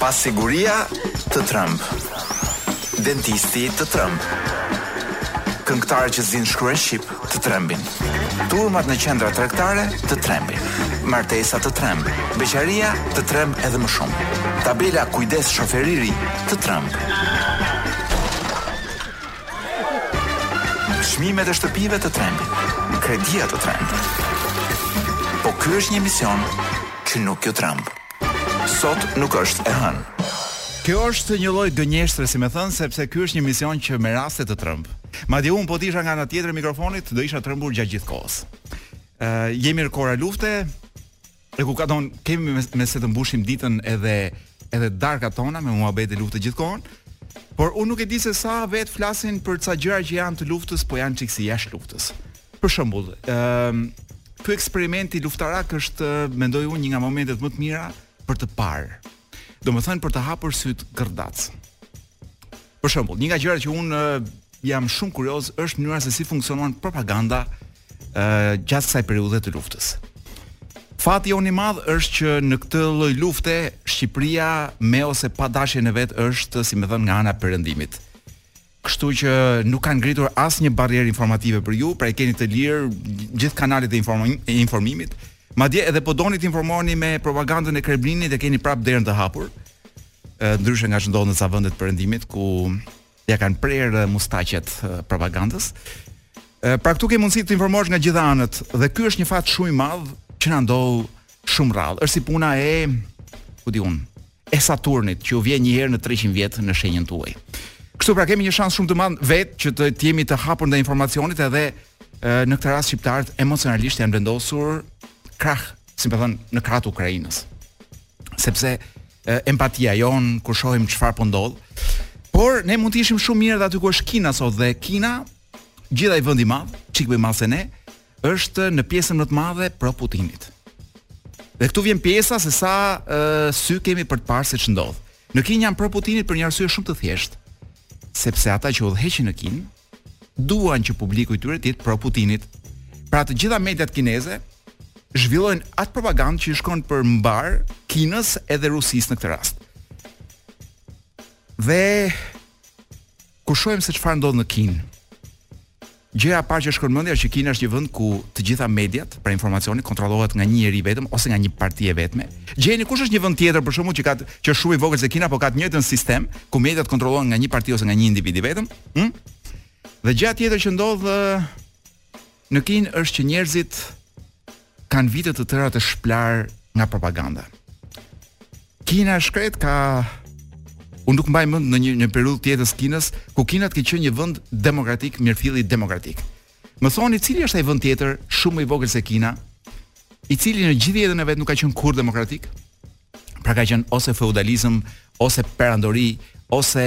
Pasiguria të tremb. Dentisti të tremb. Këngëtarët që s'dinë të shkruajnë shqip të trembin. Turmat në qendra tregtare të trembin. Martesa të tremb. Beqaria të tremb edhe më shumë. Tabela kujdes shofer i ri të tremb. Çmimet e shtëpive të trembin, kredia të tremb. Po ky është një emision që nuk ju tremb. Sot nuk është e hënë. Kjo është një lloj gënjeshtre, si me thënë, sepse ky është një emision që me raste të tremb. Madje unë po të isha nga ana tjetër e mikrofonit, do isha trembur gjatë gjithë kohës. Ë, uh, jemi në kohëra lufte, E ku ka don, kemi me, me se të mbushim ditën edhe edhe darkat tona me muhabete lufte gjithë kohën. Por unë nuk e di se sa vetë flasin për ca gjëra që janë të luftës, po janë çikë si jashtë luftës. Për shembull, ë ehm, ky eksperimenti luftarak është mendoj unë një nga momentet më të mira për të parë. Domethënë për të hapur sytë gërdac. Për shembull, një nga gjërat që unë jam shumë kurioz është mënyra se si funksionon propaganda ë gjatë kësaj periudhe të luftës. Fati jonë i madh është që në këtë lloj lufte Shqipëria me ose pa dashjen e vet është, si me thënë, nga ana e perëndimit. Kështu që nuk kanë ngritur asnjë barrierë informative për ju, pra i keni të lirë gjithë kanalet e informimit. Madje edhe po doni të informoheni me propagandën e Kremlinit e keni prap derën të hapur. ndryshe nga ç'ndodh në ca vende të Perëndimit ku ia kanë prerë mustaqet propagandës. Pra këtu ke mundësi të informohesh nga të gjitha anët dhe ky është një fat shumë i madh që na ndodh shumë rrallë. Është si puna e ku di unë, e Saturnit që u vjen një herë në 300 vjet në shenjën tuaj. Kështu pra kemi një shans shumë të madh vetë që të, të jemi të hapur ndaj informacionit edhe në këtë rast shqiptarët emocionalisht janë vendosur krah, si me thënë, në krah të Ukrainës. Sepse empatia jonë kur shohim çfarë po ndodh. Por ne mund të ishim shumë mirë dhe aty ku është Kina sot dhe Kina, gjithë ai vend i madh, çik më i madh se ne, është në pjesën më të madhe pro Putinit. Dhe këtu vjen pjesa se sa uh, sy kemi për të parë se ç'ndodh. Në Kinë janë pro Putinit për një arsye shumë të thjeshtë, sepse ata që udhëheqin në Kinë Duan që publiku i tyre të jetë pro Putinit. Pra të gjitha mediat kineze zhvillojnë atë propagandë që i shkon për mbarë Kinës edhe Rusisë në këtë rast. Dhe kur shohim se çfarë ndodh në Kinë, gjëja e parë që të shkon mendja është që Kina është një vend ku të gjitha mediat pra informacioni kontrollohet nga një njeri vetëm ose nga një parti e vetme. Gjeni kush është një vend tjetër për shkakun që ka që është shumë më i vogël se Kina, por ka të njëjtin sistem ku mediat kontrollohen nga një parti ose nga një individ i vetëm. Hm? Dhe gjëja tjetër që ndodh në Kinë është që njerëzit kanë vite të tëra të shplarë nga propaganda. Kina e shkretë ka unë nuk mbaj mend një një periudhë tjetër të Kinës, ku Kina të ketë qenë një vend demokratik, mirëfilli demokratik. Më thoni cili është ai vend tjetër shumë më i vogël se Kina, i cili në gjithë jetën e vet nuk ka qenë kurrë demokratik? Pra ka qenë ose feudalizëm, ose perandori, ose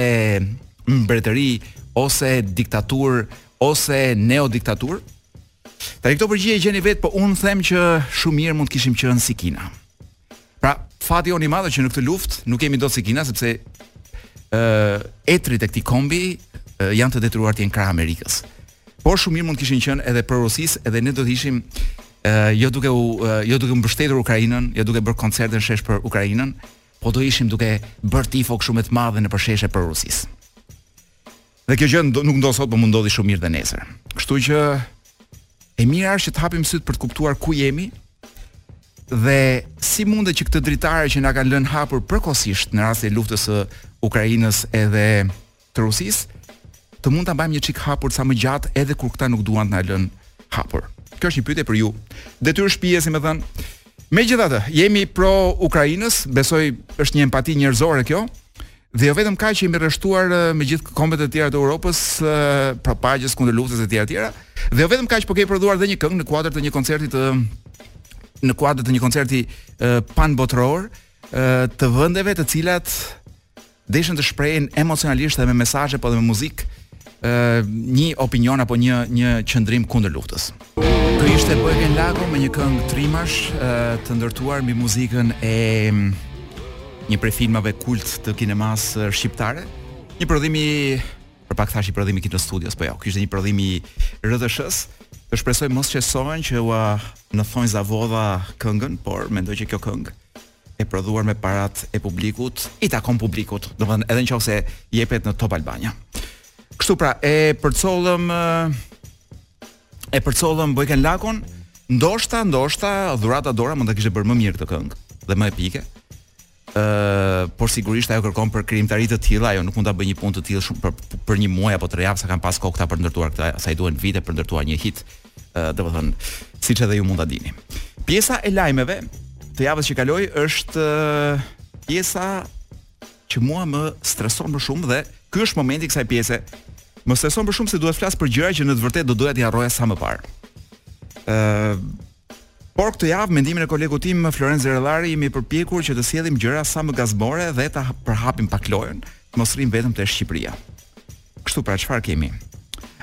mbretëri, ose diktaturë, ose neodiktaturë? Tani këto përgjigje i gjeni vetë, po unë them që shumë mirë mund të kishim qenë si Kina. Pra, fati jonë i madh që në këtë luftë nuk jemi dot si Kina sepse ë uh, etërit e këtij kombi uh, janë të detyruar të jenë krah Amerikës. Por shumë mirë mund të kishin qenë edhe pro Rusisë, edhe ne do të ishim uh, jo duke u uh, jo duke mbështetur Ukrainën, jo duke bërë koncerte në shesh për Ukrainën, po do ishim duke bërë tifo kështu me të madhe nëpër sheshe pro Rusisë. Dhe kjo gjë nuk ndodh sot, por mund të ndodhë shumë mirë dhe nesër. Kështu që e mira është që të hapim sytë për të kuptuar ku jemi dhe si mundet që këtë dritare që na kanë lënë hapur përkohësisht në rastin e luftës së Ukrainës edhe të Rusisë, të mund ta mbajmë një çik hapur sa më gjatë edhe kur këta nuk duan të na lënë hapur. Kjo është një pyetje për ju. Detyrë shtëpie, si me thënë, Megjithatë, jemi pro Ukrainës, besoj është një empati njerëzore kjo. Dhe jo vetëm kaq që jemi rreshtuar me gjithë kombet e tjera të Europës pro paqes kundër luftës etj etj. Dhe jo vetëm kaq, po kemi prodhuar edhe një këngë në kuadër të një koncerti të në kuadër të një koncerti panbotëror të vendeve të cilat deshën të shprehin emocionalisht dhe me mesazhe po dhe me muzikë ë një opinion apo një një qëndrim kundër luftës. Ky ishte Bojken Lako me një këngë trimash të ndërtuar mbi muzikën e një prej filmave kult të kinemasë shqiptare. Një prodhim i për pak thashë prodhim i Kinostudios, po jo, ky ishte një prodhim i RTSH-së. Të shpresoj mos shqetësohen që ua më thonë që ua vodha këngën, por mendoj që kjo këngë e prodhuar me parat e publikut, i takon publikut, do thënë edhe në qofë se jepet në Top Albania. Kështu pra, e përcollëm, e përcollëm Bojken Lakon, ndoshta, ndoshta, Dhurata Dora mund ta kishte bërë më mirë këtë këngë, dhe më epike, Uh, por sigurisht ajo kërkon për krijimtari të tilla, ajo nuk mund ta bëjë një punë të tillë shumë për, për një muaj apo tre javë sa kanë pas kohë këta për ndërtuar këtë, sa i duhen vite për ndërtuar një hit ë domethënë siç edhe ju mund ta dini. Pjesa e lajmeve të javës që kaloi është pjesa që mua më streson më shumë dhe ky është momenti i kësaj pjese. Më streson më shumë se duhet flas për gjëra që në të vërtetë do doja t'i harroja sa më parë. Ëh, Por këtë javë me ndihmën e kolegut tim Florenc Zerellari jemi përpjekur që të sjellim gjëra sa më gazmore dhe ta përhapim pak lojën, të mos rrimë vetëm te Shqipëria. Kështu pra çfarë kemi?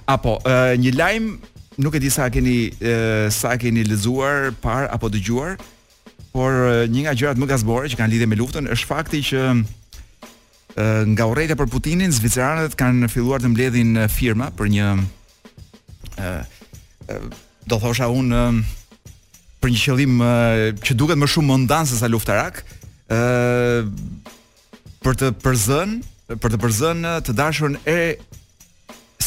Apo uh, një lajm nuk e di sa e keni uh, sa e keni lexuar, parë apo dëgjuar, por uh, një nga gjërat më gazmore që kanë lidhje me luftën është fakti që nga urrejtja për Putinin, zviceranët kanë filluar të mbledhin firma për një ë do thosha unë për një qëllim që duket më shumë mondan se sa luftarak, ë për të përzën, për të përzën të dashurën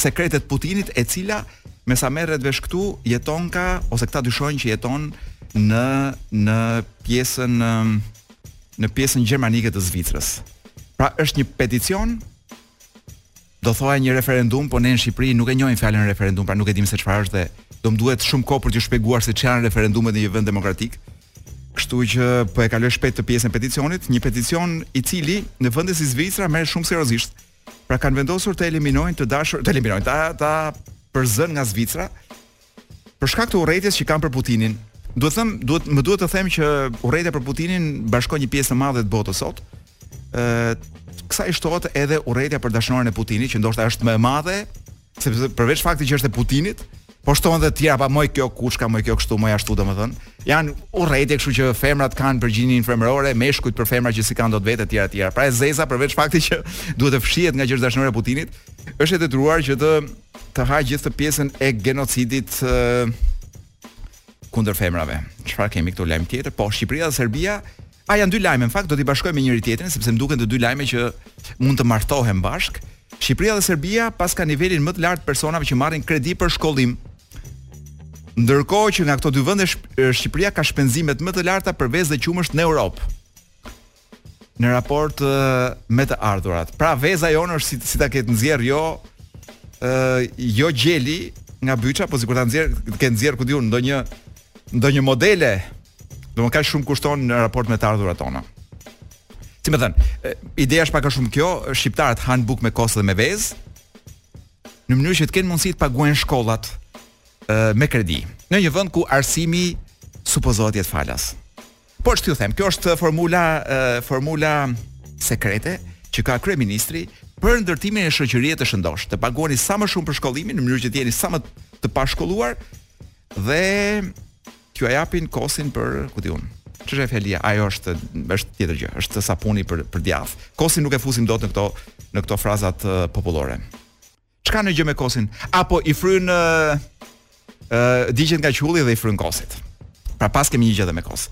sekrete të Putinit, e cila me sa merret vesh këtu jeton ka ose këta dyshojnë që jeton në në pjesën në pjesën gjermanike të Zvicrës. Pra është një peticion do thoja një referendum, po ne në Shqipëri nuk e njohim fjalën referendum, pra nuk e dimë se çfarë është dhe do më duhet shumë kohë për t'ju shpjeguar se ç'janë referendumet në një vend demokratik. Kështu që po e kaloj shpejt këtë pjesën e peticionit, një peticion i cili në vende si Zvicra merret shumë seriozisht. Pra kanë vendosur të eliminojnë të dashur, të eliminojnë, ta ta përzën nga Zvicra Për shkak të urrejtjes që kanë për Putinin, duhet them, duhet më duhet të them që urrejtja për Putinin bashkon një pjesë të madhe të botës sot. ë kësaj shtohet edhe urrejtja për dashnoren e Putinit, që ndoshta është më e madhe, sepse përveç faktit që është e Putinit, po shtohen edhe të tjera, pa moj kjo kuçka, moj kjo kështu, moj ashtu domethënë. Janë urrejtje, kështu që femrat kanë për gjininë femërore, meshkujt për femra që s'i kanë dot vetë etj etj. Pra e zeza përveç faktit që duhet të fshihet nga që është dashnorja e Putinit, është e detyruar që të të hajë gjithë këtë pjesën e genocidit kundër femrave. Çfarë kemi këtu lajm tjetër? Po Shqipëria dhe Serbia, a janë dy lajme në fakt, do t'i bashkoj me njëri tjetrin sepse më duken të dy lajme që mund të martohen bashkë. Shqipëria dhe Serbia paskan nivelin më të lartë të personave që marrin kredi për shkollim. Ndërkohë që nga këto dy vende Shqipëria ka shpenzimet më të larta për vezë dhe qumësht në Europë. në raport uh, me të ardhurat. Pra veza jonë është si, si ta ketë nxjerrë jo uh, jo gjeli nga byça, po sikur ta nxjerr, ta ketë nxjerrë ku di unë ndonjë ndonjë modele. Domethënë kaq shumë kushton në raport me të ardhurat tona. Si me thënë, ideja është pak a shumë kjo, shqiptarët hanë bukë me kos dhe me vezë, në mënyrë që të kenë mundësi të paguajnë shkollat me kredi. Në një vend ku arsimi supozohet të jetë falas. Po ç't'ju them, kjo është formula formula sekrete që ka kryeministri për ndërtimin e një shoqërie të shëndoshë. Të paguani sa më shumë për shkollimin në mënyrë që të jeni sa më të pashkolluar dhe t'jua japin kosin për, ku di unë, si është fjalia, ajo është është tjetër gjë, është sapuni për për djathë. Kosin nuk e fusim dot në këto në këto frazat popullore. S'ka ndonjë gjë me kosin? Apo i fryn ë uh, digjet nga qulli dhe i fryn kosit. Pra paskemi një gjë me kos.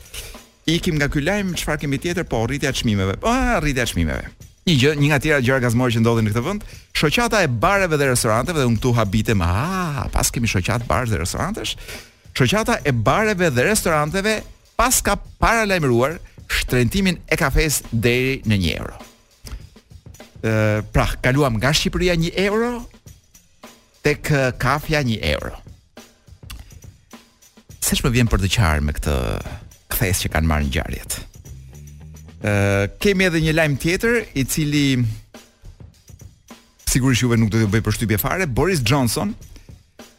Ikim nga ky lajm, çfarë kemi tjetër? Po rritja e çmimeve. Po rritja e çmimeve. Një gjë, një nga ato gjërat gazmore që ndodhin në këtë vend, shoqata e bareve dhe restoranteve dhe unë këtu habitem, ah, paskemi shoqatë baresh dhe restorantesh. Shoqata e bareve dhe restoranteve paska paralajmëruar shtrenjtimin e kafes deri në 1 euro. Ë, pra, kaluam nga Shqipëria 1 euro tek ë, kafja 1 euro. Se ç'më vjen për të qarë me këtë kthesë që kanë marrë ngjarjet. Ë, kemi edhe një lajm tjetër i cili sigurisht juve nuk do t'ju bëjë përshtypje fare, Boris Johnson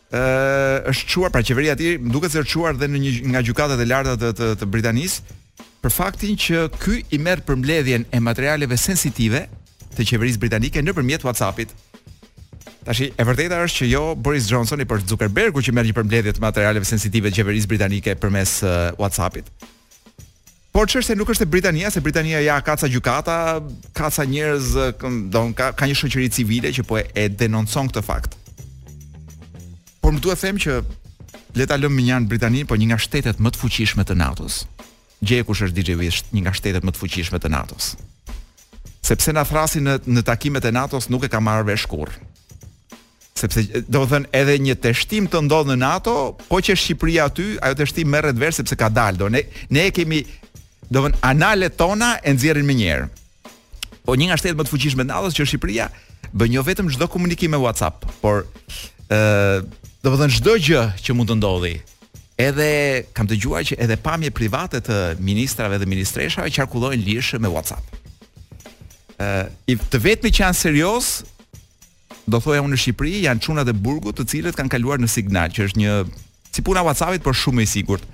është çuar pra qeveria e tij, më duket se është çuar dhe në një nga gjykatat e larta të të, të Britanisë për faktin që ky i merr përmbledhjen e materialeve sensitive të qeverisë britanike nëpërmjet WhatsApp-it. Tashi e vërteta është që jo Boris Johnsoni por Zuckerbergu që merr një përmbledhje të materialeve sensitive të qeverisë britanike përmes uh, WhatsApp-it. Por çështja nuk është te Britania, se Britania ja ka ca gjykata, ka ca njerëz, don ka ka një shoqëri civile që po e, e denoncon këtë fakt. Por më duhet të them që le ta lëmë mënjanë Britaninë, por një nga shtetet më të fuqishme të NATO-s. Gjeje kush është DJ Vish, një nga shtetet më të fuqishme të NATO-s. Sepse na thërrasin në në takimet e NATO-s nuk e kam marrë vesh kurrë. sepse domethënë edhe një teshtimë të ndodhë në NATO, po qe Shqipëria aty, ajo teshtimë merret vesh sepse ka dalë. Do ne ne e kemi domethënë kanalet tona e nxjerrin menjëherë. Po një nga shtetet më të fuqishme në NATO që është Shqipëria bën jo vetëm çdo komunikim me WhatsApp, por ë domethënë çdo gjë që mund të ndodhë. Edhe kam dëgjuar që edhe pamje private të ministrave dhe ministreshave qarkullojnë lirshëm me WhatsApp. ë të vetmi që janë seriozë Do thoja unë në Shqipëri janë çunat e burgut të cilët kanë kaluar në Signal, që është një si puna WhatsAppit, por shumë më i sigurt.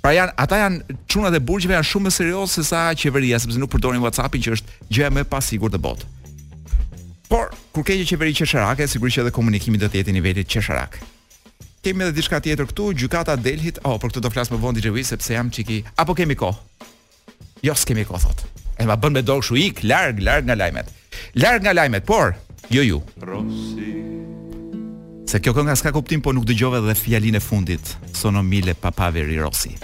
Pra janë ata janë çunat e burgjeve janë shumë më seriozë se sa qeveria, sepse nuk përdorin WhatsAppin që është gjëja më e pasigurt në botë. Por kur ke një qeveri qesharake, sigurisht që edhe komunikimi do të jetë i nivelit qesharak. Kemi edhe diçka tjetër këtu, gjykata e Delhit. Oh, për këtë do flas më vonë DJ sepse jam çikë. Apo kemi kohë? Jo, s'kemi kohë thotë. E ma bën me dorë kështu ik larg, larg nga lajmet. Larg nga lajmet, por jo ju. Rossi. Se kjo kënga s'ka kuptim, po nuk dëgjove dhe fjalinë e fundit. Sono mille papaveri rossi.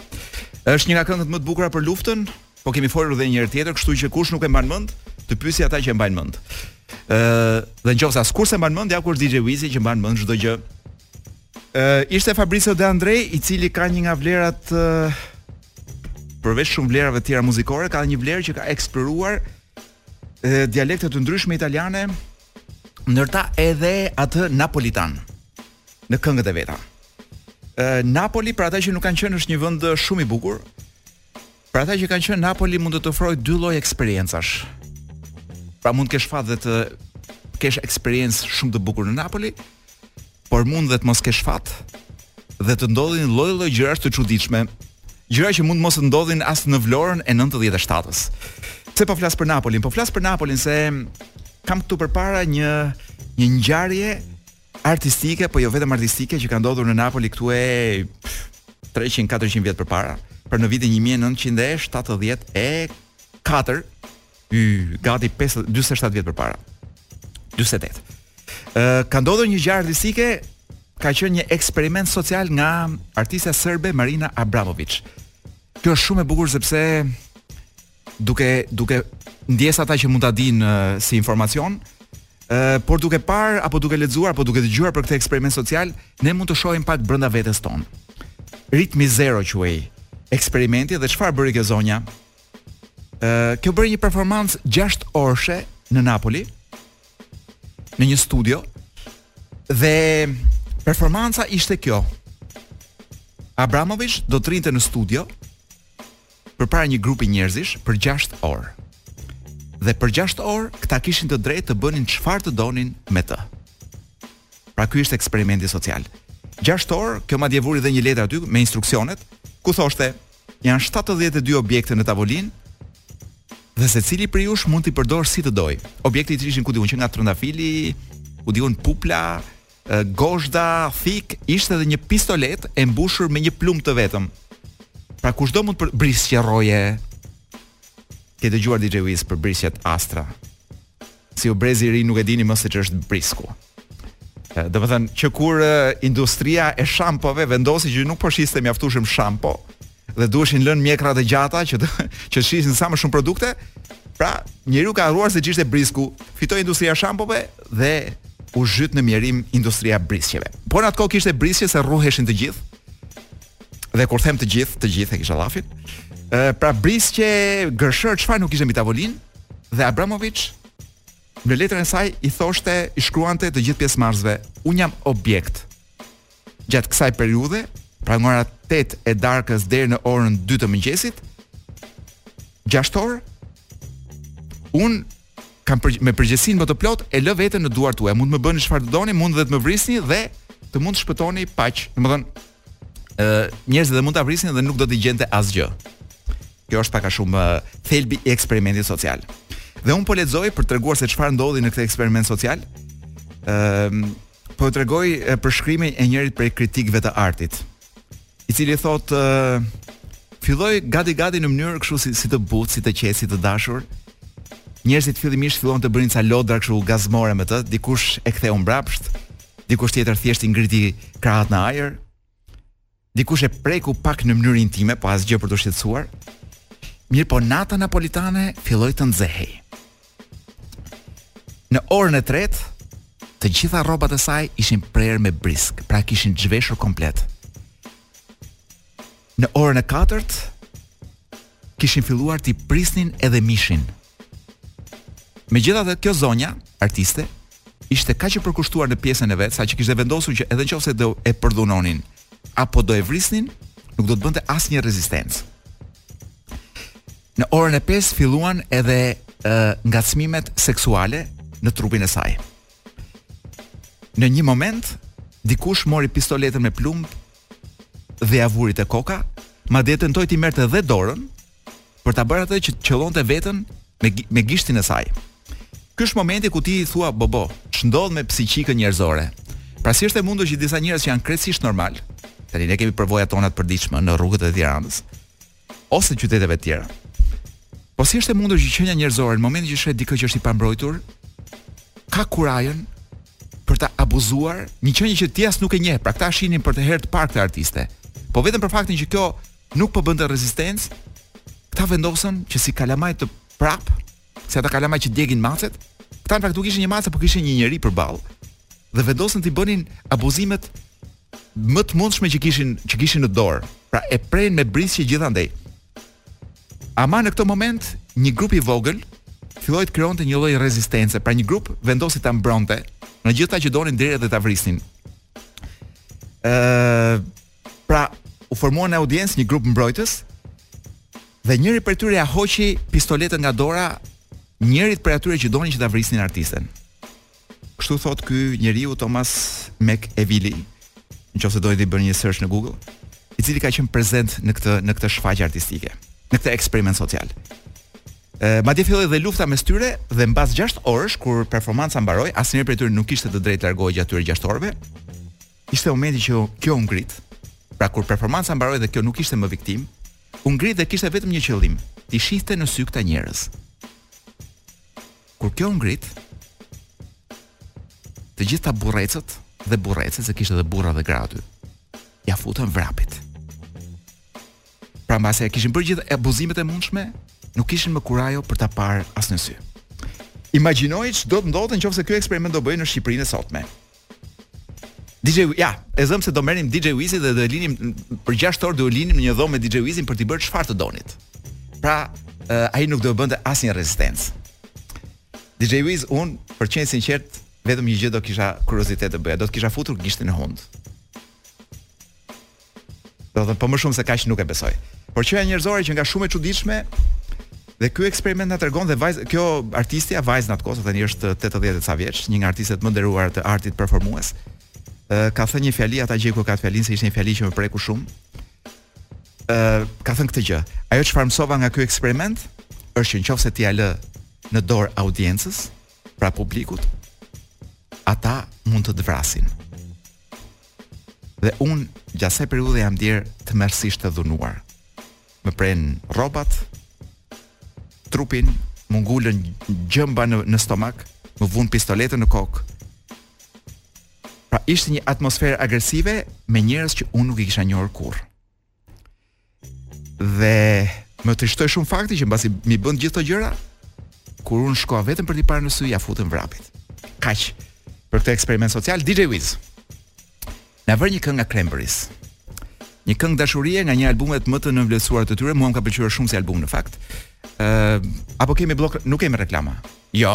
Është një nga këngët më të bukura për luftën, po kemi folur dhe një herë tjetër, kështu që kush nuk e mban mend, të pyesë ata që e mbajnë mend. Ë, dhe nëse askush s'e mban mend, ja ku është DJ Vishi që mban mend çdo gjë. ishte Fabrizio De André, i cili ka një nga vlerat përveç shumë vlerave të tjera muzikore, ka një vlerë që ka eksploruar dialekte të ndryshme italiane, ndër ta edhe atë napolitan në këngët e veta. Napoli për ata që nuk kanë qenë është një vend shumë i bukur. Për ata që kanë qenë Napoli mund të të ofrojë dy lloj eksperiencash. Pra mund të kesh fat dhe të kesh eksperiencë shumë të bukur në Napoli, por mund dhe të mos kesh fat dhe të ndodhin lloj-lloj gjërash të çuditshme, gjëra që mund mos të ndodhin as në Vlorën e 97-s. Pse po flas për Napolin? Po flas për Napolin se kam këtu përpara një një ngjarje artistike, po jo vetëm artistike që ka ndodhur në Napoli këtu e 300-400 vjet përpara, për në vitin 1974, y gati 47 vjet përpara. 48. Ë ka ndodhur një ngjarje artistike, ka qenë një eksperiment social nga artistja serbe Marina Abramovic. Kjo është shumë e bukur sepse duke duke ndjesë ata që mund ta dinë si informacion, ë por duke parë apo duke lexuar apo duke dëgjuar për këtë eksperiment social, ne mund të shohim pak brenda vetes tonë. Ritmi zero quhej eksperimenti dhe çfarë bëri kjo zonja? Ë kjo bëri një performancë 6 orëshe në Napoli në një studio dhe performanca ishte kjo. Abramovic do të rrinte në studio përpara një grupi njerëzish për 6 orë. Dhe për 6 orë këta kishin të drejtë të bënin çfarë të donin me të. Pra ky ishte eksperimenti social. 6 orë, kjo madje vuri dhe një letër aty me instruksionet, ku thoshte janë 72 objekte në tavolinë, dhe secili prej jush mund t'i përdorë si të dojë. Objektet ishin ku di unë që nga trëndafili, ku di unë pupla, gozhda, thikë, ishte dhe një pistoletë e mbushur me një plumb të vetëm. Pra kushdo mund të brisqe rroje. Ke dëgjuar DJ Wiz për brisqet Astra? Se ju brezi i ri nuk e dini më se ç'është brisku. Domethënë që kur industria e shampove vendosi që nuk po shiste mjaftueshëm shampo, dhe duheshin lënë mjekra të gjata që të, që shisnin sa më shumë produkte. Pra, njeriu ka harruar se ç'ishte brisku, fitoi industria e shampove dhe u zhyt në mjerim industria e brisqeve. Por në atë kohë kishte brisqe se rruheshin të gjithë. Dhe kur them të gjithë, të gjithë e kisha llafin. Ë pra brisqe, gërshërë, çfarë nuk ishte mbi tavolinë dhe Abramovic në letrën e saj i thoshte, i shkruante të gjithë pjesëmarrësve, unë jam objekt. gjatë kësaj periudhe, pra nga ora 8 e darkës deri në orën 2 të mëngjesit, 6 orë, un kam për, me përgjegjësinë më të plotë e lë veten në duar tuaja. Mund të më bëni çfarë të doni, mund edhe të më vrisni dhe të mund të shpëtoni paq. Domethënë, ë njerëzit dhe mund ta vrisin dhe nuk do t'i gjente asgjë. Kjo është pak a shumë thelbi i eksperimentit social. Dhe un po lexoj për t'treguar se çfarë ndodhi në këtë eksperiment social. Ëm uh, po e tregoj përshkrimin e njërit prej kritikëve të artit, i cili thotë uh, filloi gati gati në mënyrë kështu si si të butë, si të qetë, si të dashur. Njerëzit fillimisht filluan të bënin ca lodra kështu gazmore me të, dikush e ktheu mbrapsht, dikush tjetër thjesht i ngriti krahët në ajër, Dikush e preku pak në mënyrë intime, po asgjë për t'u shqetësuar. Mirëpo nata napolitane filloi të nxehej. Në orën e tretë, të gjitha rrobat e saj ishin prerë me brisk, pra kishin zhveshur komplet. Në orën e katërt kishin filluar t'i prisnin edhe mishin, Megjithatë, kjo zonja, artiste, ishte kaq e përkushtuar në pjesën e vet, saqë kishte vendosur që edhe në qoftë se do e përdhunonin apo do e vrisnin, nuk do të bënte asnjë rezistencë. Në orën e 5 filluan edhe e, ngacmimet seksuale në trupin e saj. Në një moment, dikush mori pistoletën me plumb dhe ja vuri te koka, madje tentoi t'i merrte edhe dorën, për ta bërë atë që të qëllonte veten me me gishtin e saj. Ky është momenti ku ti thua bobo, ç'ndodh me psikikën njerëzore. Pra si është e mundur që disa njerëz që janë krejtësisht normal, tani ne kemi përvojat tona të përditshme në rrugët e Tiranës ose qyteteve të tjera. Po si është e mundur që qenia njerëzore në momentin që sheh dikë që është i pambrojtur, ka kurajën për ta abuzuar një qenie që ti as nuk e njeh, pra këta e shihnin për herë të parë këtë artiste. Po vetëm për faktin që kjo nuk po bënte rezistencë, këta vendosën që si kalamaj të prap, si ata kalamaj që djegin macet, këta në fakt nuk kishin një mace, por kishin një njeri përballë dhe vendosën t'i bënin abuzimet më të mundshme që kishin që kishin në dorë. Pra e prenë me brisqe gjithandej. Ama në këtë moment një grup i vogël filloi të krijonte një lloj rezistence, pra një grup vendosi ta mbronte nga gjithë ata që donin deri edhe ta vrisnin. Ëh, Pra, u formua në audiencë një grup mbrojtës dhe njëri prej tyre ja hoqi pistoletën nga dora njërit prej atyre që donin që ta vrisnin artisten. Kështu thot ky njeriu Thomas McEvilley, në qoftë se do t'i bëni një search në Google, i cili ka qenë prezent në këtë në këtë shfaqje artistike, në këtë eksperiment social. Ë, madje filloi dhe lufta mes tyre dhe mbas 6 orësh kur performanca mbaroi, asnjëri prej tyre nuk kishte të drejtë largohej gjatë atyre 6 orëve. Ishte momenti që kjo u ngrit. Pra kur performanca mbaroi dhe kjo nuk ishte më viktimë, u ngrit dhe kishte vetëm një qëllim, t'i shihte në sy këta njerëz. Kur kjo u ngrit, të gjithë ata burrecët dhe burrecet se kishte edhe burra dhe gra aty. Ia futën vrapit. Pra mbasi i kishin bërë gjithë abuzimet e mundshme, nuk kishin më kurajo për ta parë as në sy. Imagjinoni ç'do të ndodhte nëse ky eksperiment do bëhej në Shqipërinë e sotme. DJ ja, e zëmë se do merrim DJ Wizin dhe do e linim për 6 orë do e linim në një dhomë me DJ Wizin për t'i bërë çfarë të donit. Pra, uh, ai nuk do të bënte asnjë rezistencë. DJ Wiz unë për të qenë i sinqertë, vetëm një gjë do kisha kuriozitet të bëja, do të kisha futur gishtin në hundë. Do të thënë po më shumë se kaq nuk e besoj. Por qenia njerëzore qenka shumë e çuditshme dhe ky eksperiment na tregon dhe vajzë kjo artistja vajzë në atë kohë tani është 80 e ca vjeç, një nga artistet më të nderuara të artit performues. Ë ka thënë një fjali ta gjej ku e ka fjalinë se ishte një fjali që më preku shumë. Ë ka thënë këtë gjë. Ajo çfarë mësova nga ky eksperiment është që nëse ti ia lë në dorë audiencës, pra publikut, ata mund të të vrasin. Dhe unë gjatë kësaj periudhe jam ndier tmerrësisht e dhunuar. Më prenë rrobat, trupin, më ngulën gjemba në në stomak, më vunë pistoletën në kokë. Pra ishte një atmosferë agresive me njerëz që unë nuk i kisha njohur kurrë. Dhe më trishtoi shumë fakti që mbasi m'i bënë gjithë këto gjëra, kur unë shkova vetëm për t'i parë në sy, ia futën vrapit. Kaq për këtë eksperiment social DJ Wiz. Na vër një këngë nga Cranberries. Një këngë dashurie nga një nga albumet më të nënvlerësuar të tyre, mua më ka pëlqyer shumë si album në fakt. Ë, uh, apo kemi bllok, nuk kemi reklama. Jo,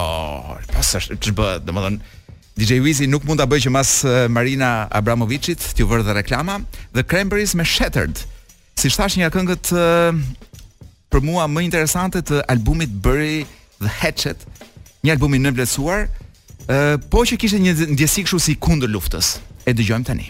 po s'është ç'bëhet, domethënë DJ Wizi nuk mund ta bëjë që mas Marina Abramoviçit t'ju vërë dhe reklama dhe Cranberries me Shattered. Siç thashë një nga këngët për mua më interesante të albumit Bury The Hatchet, një album i nënvlerësuar, po që kishte një ndjesi kështu si kundër luftës. E dëgjojmë tani.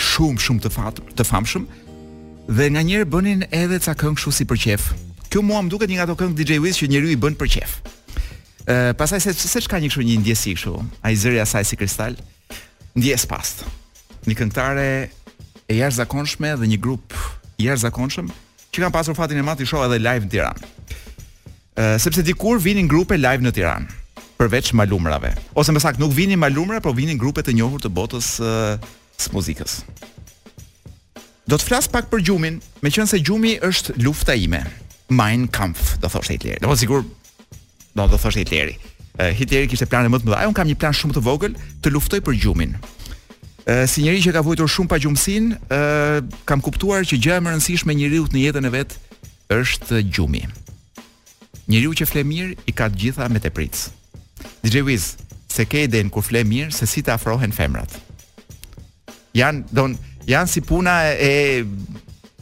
Shumë shumë të fat, të famshëm. Dhe nganjëherë bënin edhe ca këngë kështu si për qejf. Kjo mua më duket një nga ato këngë DJ Wiz që njeriu i bën për qejf. Ë, pastaj seç ka një kështu një ndjesi kështu, ai zëri i asaj si kristal. Ndjesë pastë. Një këngëtare e jashtëzakonshme dhe një grup i jashtëzakonshëm që kam pasur fatin e madh ta shoh edhe live në Tiranë. sepse dikur vinin grupe live në Tiranë përveç malumrave. Ose më saktë nuk vinin malumra, por vinin grupe të njohur të botës së muzikës. Do të flas pak për gjumin, meqenëse gjumi është lufta ime. Mein Kampf, do thoshte Hitleri. Do sigur do të thoshte Hitleri. Hitleri kishte plane më të mëdha. Unë kam një plan shumë të vogël të luftoj për gjumin. Si njëri që ka vuajtur shumë pagjumësinë, kam kuptuar që gjëja më rëndësishme e njeriut në jetën e vet është gjumi. Njeriu që fle mirë i ka të gjitha me tepricë. DJ Wiz, s'e ke idenë kur fle mirë se si të afrohen femrat. Janë, dmth janë si puna e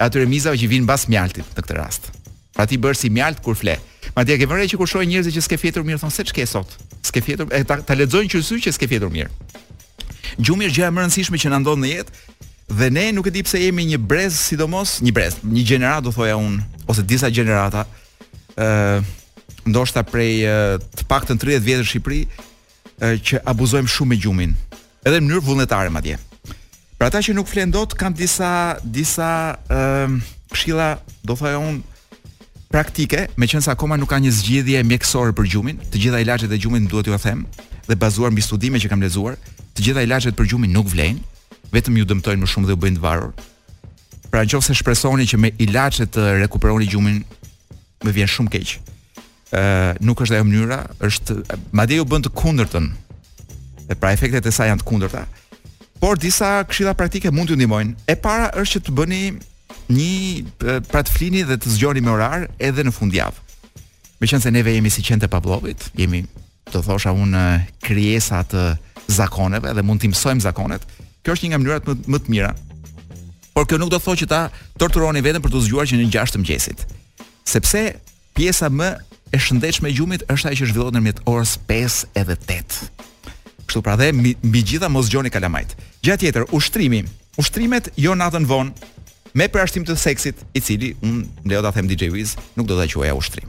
atyre mizave që vijnë mbas mjaltit në këtë rast. Pra ti bëhesh si mjaltë kur fle. Madje ke vënë re që kur shohin njerëzit që s'ke fjetur mirë, thonë se ç'ke sot, s'ke fjetur, e ta, ta lexojnë në sy që s'ke fjetur mirë. Gjumi është gjëja më e rëndësishme që na ndodh në jetë dhe ne nuk e di pse jemi një brez sidomos, një brez, një gjeneratë do thoja unë ose disa gjenerata ë uh, ndoshta prej uh, të paktën 30 vjetësh në Shqipëri uh, që abuzojmë shumë me gjumin, edhe në mënyrë vullnetare madje. Për ata që nuk flen dot kam disa disa ë uh, këshilla, do thoja unë praktike, meqenëse akoma nuk ka një zgjidhje mjekësore për gjumin, të gjitha ilaçet e gjumit më duhet t'ua them dhe bazuar mbi studime që kam lexuar, të gjitha ilaçet për gjumin nuk vlejnë, vetëm ju dëmtojnë më shumë dhe ju bëjnë të varur. Pra nëse shpresoni që me ilaçe të rekuperoni gjumin, më vjen shumë keq. Ë nuk është ajo mënyra, është madje ju bën të kundërtën. Dhe pra efektet e saj janë të kundërta. Por disa këshilla praktike mund t'ju ndihmojnë. E para është që të bëni një, pra të flini dhe të zgjoheni me orar edhe në fundjavë. Meqenëse neve jemi si qentë e Pavlovit, jemi do thosha unë krijesa të zakoneve dhe mund t'i mësojmë zakonet. Kjo është një nga mënyrat më, më të mira. Por kjo nuk do të thotë që ta torturoni veten për t'u zgjuar që në 6 të mëngjesit. Sepse Pjesa më e shëndetshme e gjumit është ajo që zhvillohet ndërmjet orës 5 edhe 8. Kështu pra dhe mbi gjitha mos zgjoni kalamajtë. Gjë tjetër, ushtrimi. Ushtrimet jo natën vonë me përjashtim të seksit, i cili më lejo ta them DJ Wiz, nuk do ta quaja ushtrim.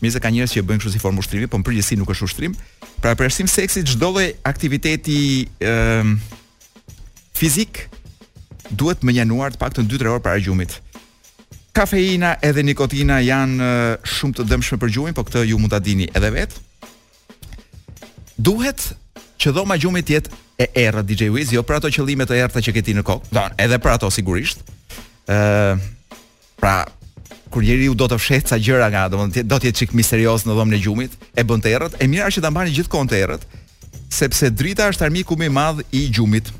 Mirë, se ka njerëz që e bëjnë kështu si formë ushtrimi, po në përgjithësi nuk është ushtrim. Pra përjashtim seksit çdo lloj aktiviteti ë fizik duhet mënjanuar të paktën 2-3 orë para gjumit. Kafeina edhe nikotina janë shumë të dëmshme për gjumin, por këtë ju mund ta dini edhe vetë. Duhet që dhoma e gjumit të jetë e errët DJ Wiz, jo për ato qëllime të errëta që ke ti në kokë, do edhe për ato sigurisht. ë uh, Pra, kur njeriu do të fshehë ca gjëra nga, do të do të jetë çik misterioz në dhomën e gjumit, e bën të errët, e mira është që ta mbani gjithë kohën të errët, sepse drita është armiku më i madh i gjumit.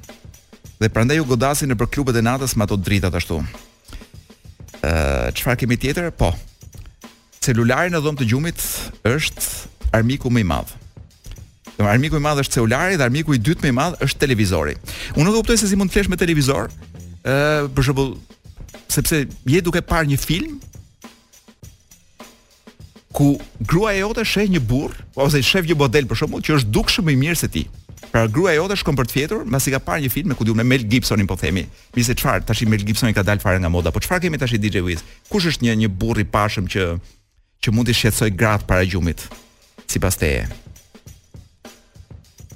Dhe prandaj u godasin nëpër klubet e natës me ato dritat ashtu. Ë, çfarë kemi tjetër? Po. Celulari në dhomë të gjumit është armiku më i madh. Pra armiku i madh është celulari dhe armiku i dytë më i madh është televizori. Unë nuk e kuptoj se si mund të flesh me televizor. Ë, për shembull, sepse je duke parë një film ku gruaja jote sheh një burr ose sheh një model për shembull që është dukshëm më i mirë se ti. Pra gruaja jote shkon për të fjetur, pasi ka parë një film me ku di unë Mel Gibsonin po themi. Mirë çfarë, tash Mel Gibsoni ka dalë fare nga moda, po çfarë kemi tash DJ Wiz? Kush është një një burr i pashëm që që mund të shqetësojë gratë para gjumit? Sipas teje.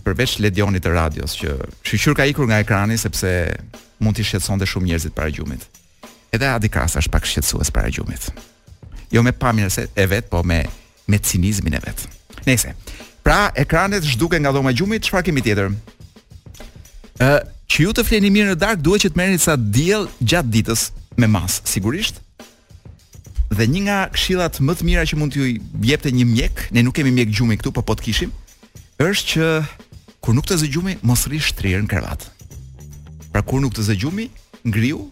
Përveç Ledionit të radios që shyqyr ka ikur nga ekrani sepse mund të shqetësonte shumë njerëzit para gjumit. Edhe Adi Krasa është pak shqetësues para gjumit. Jo me pamjen e vet, po me me cinizmin e vet. Nejse. Pra, ekranet zhduken nga dhoma e gjumit, çfarë kemi tjetër? Ë, që ju të fleni mirë në darkë, duhet që të merrni ca diell gjatë ditës me masë, sigurisht. Dhe një nga këshillat më të mira që mund t'ju jepte një mjek, ne nuk kemi mjek gjumi këtu, po po të kishim, është që Kur nuk të zë gjumi, mos rri shtrirë në krevat. Pra kur nuk të zë gjumi, ngrihu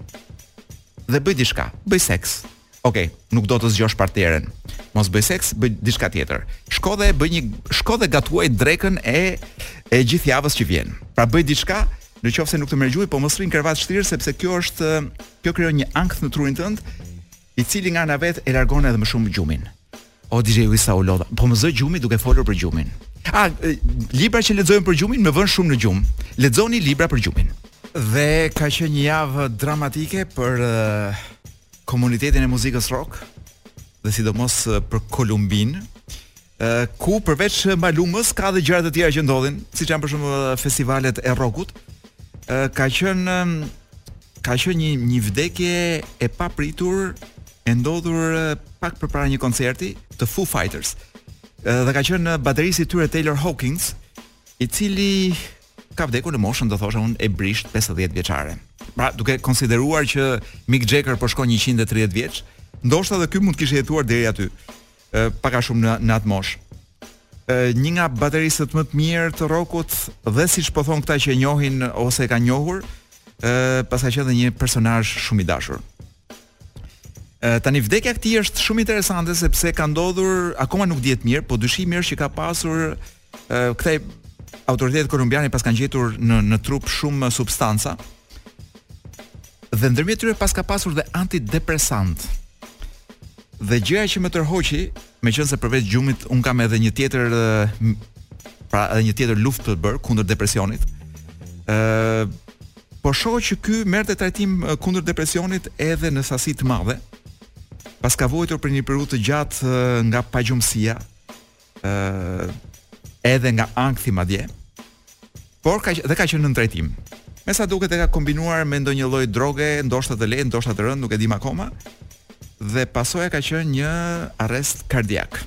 dhe bëj diçka, bëj seks. Okej, okej, nuk do të zgjosh partneren. Mos bëj seks, bëj diçka tjetër. Shko dhe bëj një shko dhe gatuaj drekën e e gjithë javës që vjen. Pra bëj diçka Në qoftë se nuk të merr gjumi, po mos rri në krevat shtrirë sepse kjo është kjo krijon një ankth në trurin tënd I cili nga ana e vet e largon edhe më shumë gjumin. O DJ Wiz sa u lodha. Po më zë gjumi duke folur për gjumin. A libra që lexojmë për gjumin më vënë shumë në gjumë. Lexoni libra për gjumin. Dhe ka qenë një javë dramatike për uh, komunitetin e muzikës rock dhe sidomos uh, për Kolumbinë. ë ku përveç Malumës ka edhe gjëra të tjera që ndodhin, siç janë për shembull festivalet e rrokut, ë ka qenë ka qenë një një vdekje e papritur e ndodhur pak përpara një koncerti të Foo Fighters. Ë dhe ka qenë bateristi i tyre Taylor Hawkins, i cili ka vdekur në moshën do thosha unë e brishtë 50 vjeçare. Pra, duke konsideruar që Mick Jagger po shkon 130 vjeç, ndoshta edhe ky mund të kishte jetuar deri aty. pak a shumë në në atë moshë. Ë një nga bateristët më të mirë të rockut dhe siç po thonë këta që e njohin ose e kanë njohur, ë paska qenë dhe një personazh shumë i dashur. Ë tani vdekja e tij është shumë interesante sepse ka ndodhur, akoma nuk dihet mirë, po dyshimi është që ka pasur Këta autoritetet kolumbiane paskan gjetur në në trup shumë substanca dhe ndërmjet tyre paska pasur dhe antidepresant. Dhe gjëja që më tërhoqi, meqenëse përveç gjumit un kam edhe një tjetër pra edhe një tjetër luftë të bërë kundër depresionit. ë Po shoh që ky merrte trajtim kundër depresionit edhe në sasi të madhe. Paska vuajtur për një periudhë të gjatë nga pagjumësia, ë edhe nga ankthi madje. Por ka dhe ka qenë nën trajtim. Me sa duket e ka kombinuar me ndonjë lloj droge, ndoshta të lehtë, ndoshta të rëndë, nuk e dim akoma. Dhe pasoja ka qenë një arrest kardiak.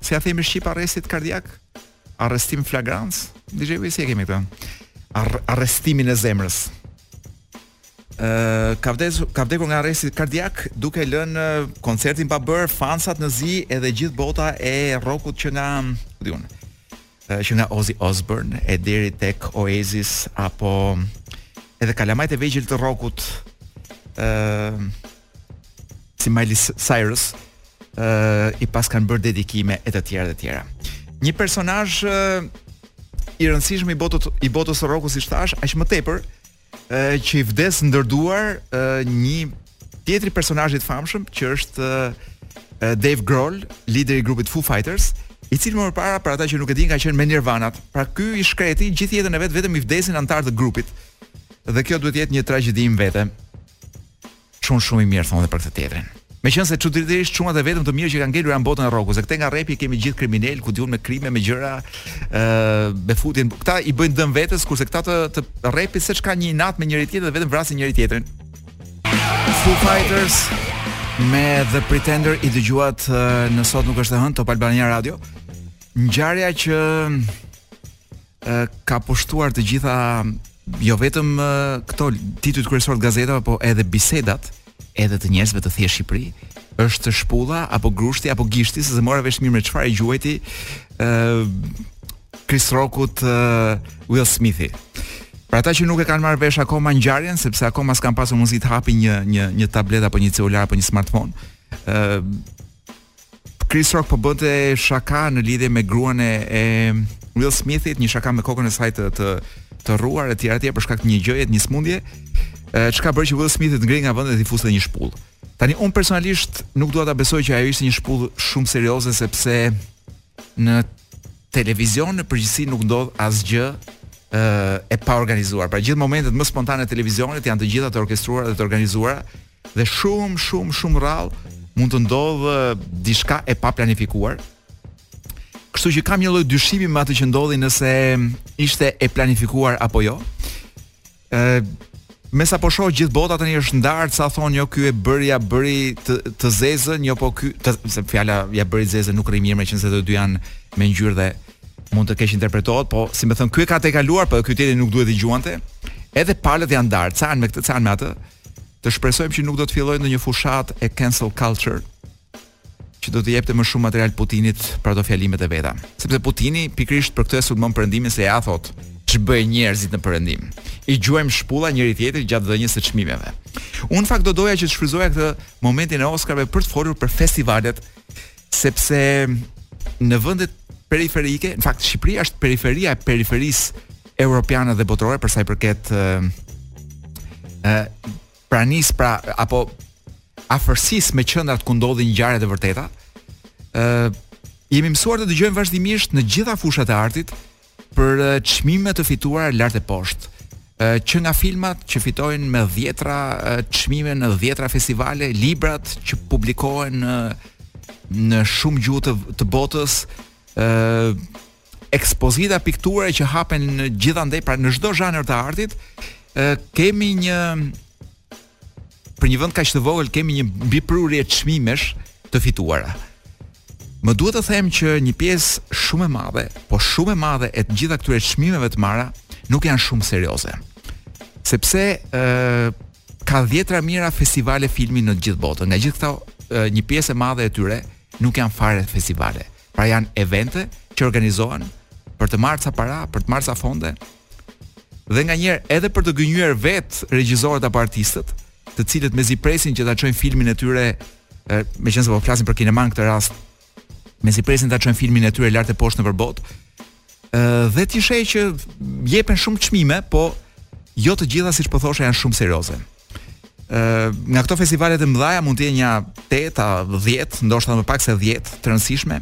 Si ia themi shqip arrestit kardiak? Arrestim flagrans? DJ Vi si e kemi këtë? Ar arrestimin e zemrës. ka vdes ka vdekur nga arresti kardiak duke lënë koncertin pa bër fansat në zi edhe gjithë bota e rrokut që nga di un që nga Ozzy Osbourne e deri tek Oasis apo edhe kalamajt e vegjël të rrokut ë si Miley Cyrus ë i paskan bërë dedikime e të tjera të tjera një personazh i rëndësishëm i botës i botës së rrokut siç thash aq më tepër ë që i vdes ndër duar ë një tjetri personazhi të famshëm që është Dave Grohl, lideri i grupit Foo Fighters, i cili më përpara për ata që nuk e dinë ka qenë me Nirvanat. Pra ky i shkreti gjithë jetën e vet vetëm i vdesin anëtar të grupit. Dhe kjo duhet të jetë një tragjedi në vete. Çun shumë i mirë thonë dhe për këtë tjetrin. Meqënëse çuditërisht çunat e vetëm të mirë që kanë ngelur janë botën e rrokut, se këtej nga rrepi kemi gjithë kriminel ku di un me krime me gjëra ë me futin. Këta i bëjnë dëm vetes kurse këta të, të rrepit seç kanë një inat me njëri tjetrin dhe vetëm vrasin njëri tjetrin. Foo Fighters me The Pretender i dëgjuat në sot nuk është e hënë Top Albania Radio. Ngjarja që ka pushtuar të gjitha jo vetëm këto titujt kryesorë të gazetave, po edhe bisedat, edhe të njerëzve të thjeshtë Shqipëri, është shpulla apo grushti apo gishti, s'e mora vesh mirë me çfarë e gjuajti ë uh, Chris Rockut uh, Will Smithi. Për ata që nuk e kanë marrë vesh akoma ngjarjen, sepse akoma s'kan pasur mundësi të hapin një një një tablet apo një celular apo një smartphone, ë uh, Chris Rock po bënte shaka në lidhje me gruan e, e Will Smithit, një shaka me kokën e saj të të të rruar etj etj për shkak të një gjëje, një smundje, çka bëri që Will Smithi të ngrihej nga vendi dhe t'i fuste një shpull. Tani un personalisht nuk dua ta besoj që ajo ishte një shpull shumë serioze sepse në televizion në përgjithësi nuk ndodh asgjë ë e pa organizuar. Pra gjithë momentet më spontane të televizionit janë të gjitha të orkestruara dhe të organizuara Dhe shumë shumë shumë rrallë mund të ndodhë diçka e paplanifikuar. Kështu që kam një lloj dyshimi me atë që ndodhi nëse ishte e planifikuar apo jo. Ë Me sa po shoh gjithë bota tani është ndarë, sa thonë jo ky e bëri ja bëri të, të zezën, jo po ky, të, se fjala ja bëri të zezën nuk rri mirë meqenëse të dy janë me ngjyrë dhe mund të keqinterpretohet, po si me thënë ky e ka tejkaluar, po ky tjetri nuk duhet të gjuante. Edhe palët janë ndarë, ca janë me këtë, ca janë me atë. Të shpresojmë që nuk do të fillojë ndonjë fushatë e cancel culture që do të jepte më shumë material Putinit për ato fjalimet e veta. Sepse Putini pikërisht për këtë e sulmon perëndimin se ja thotë ç'bëjnë njerëzit në perëndim. I gjuajnë shpulla njëri-tjetrit gjatë dhënies së çmimeve. Unë fakt do doja që të shfrytëzoja këtë momentin e Oscarëve për të folur për festivalet Sepse në vendet periferike, në fakt Shqipëria është periferia e periferisë europiane dhe botërore për sa i përket ë uh, pranisë pra apo afërsisë me qendrat ku ndodhin ngjarjet e vërteta. ë uh, jemi mësuar të dëgjojmë vazhdimisht në gjitha fushat e artit Për çmime të fituara lart e poshtë, që nga filmat që fitojnë me dhjetra çmime në dhjetra festivale, librat që publikohen në në shumë gjuhë të, të botës, ë ekspozita pikture që hapen gjithandej pra në çdo zhanër të artit, ë kemi një për një vend kaq të vogël kemi një mbiprurje çmimesh të fituara. Më duhet të them që një pjesë shumë e madhe, po shumë e madhe e të gjitha këtyre çmimeve të marra nuk janë shumë serioze. Sepse ë uh, ka dhjetra mijëra festivale filmi në të gjithë botën. Nga gjithë këto uh, një pjesë e madhe e tyre nuk janë fare festivale. Pra janë evente që organizohen për të marrë ca para, për të marrë ca fonde, dhe nganjëherë edhe për të gënjyer vetë regjisorët apo artistët, të cilët mezi presin që ta çojnë filmin e tyre, meqenëse po flasim për kinemanë këtë rast, mezi presin ta çojnë filmin e tyre lart e poshtë nëpër botë. Ë dhe ti sheh që jepen shumë çmime, po jo të gjitha siç po thosha janë shumë serioze. nga këto festivale të mëdha mund të jenë nja 8 a 10, ndoshta më pak se 10 të rëndësishme.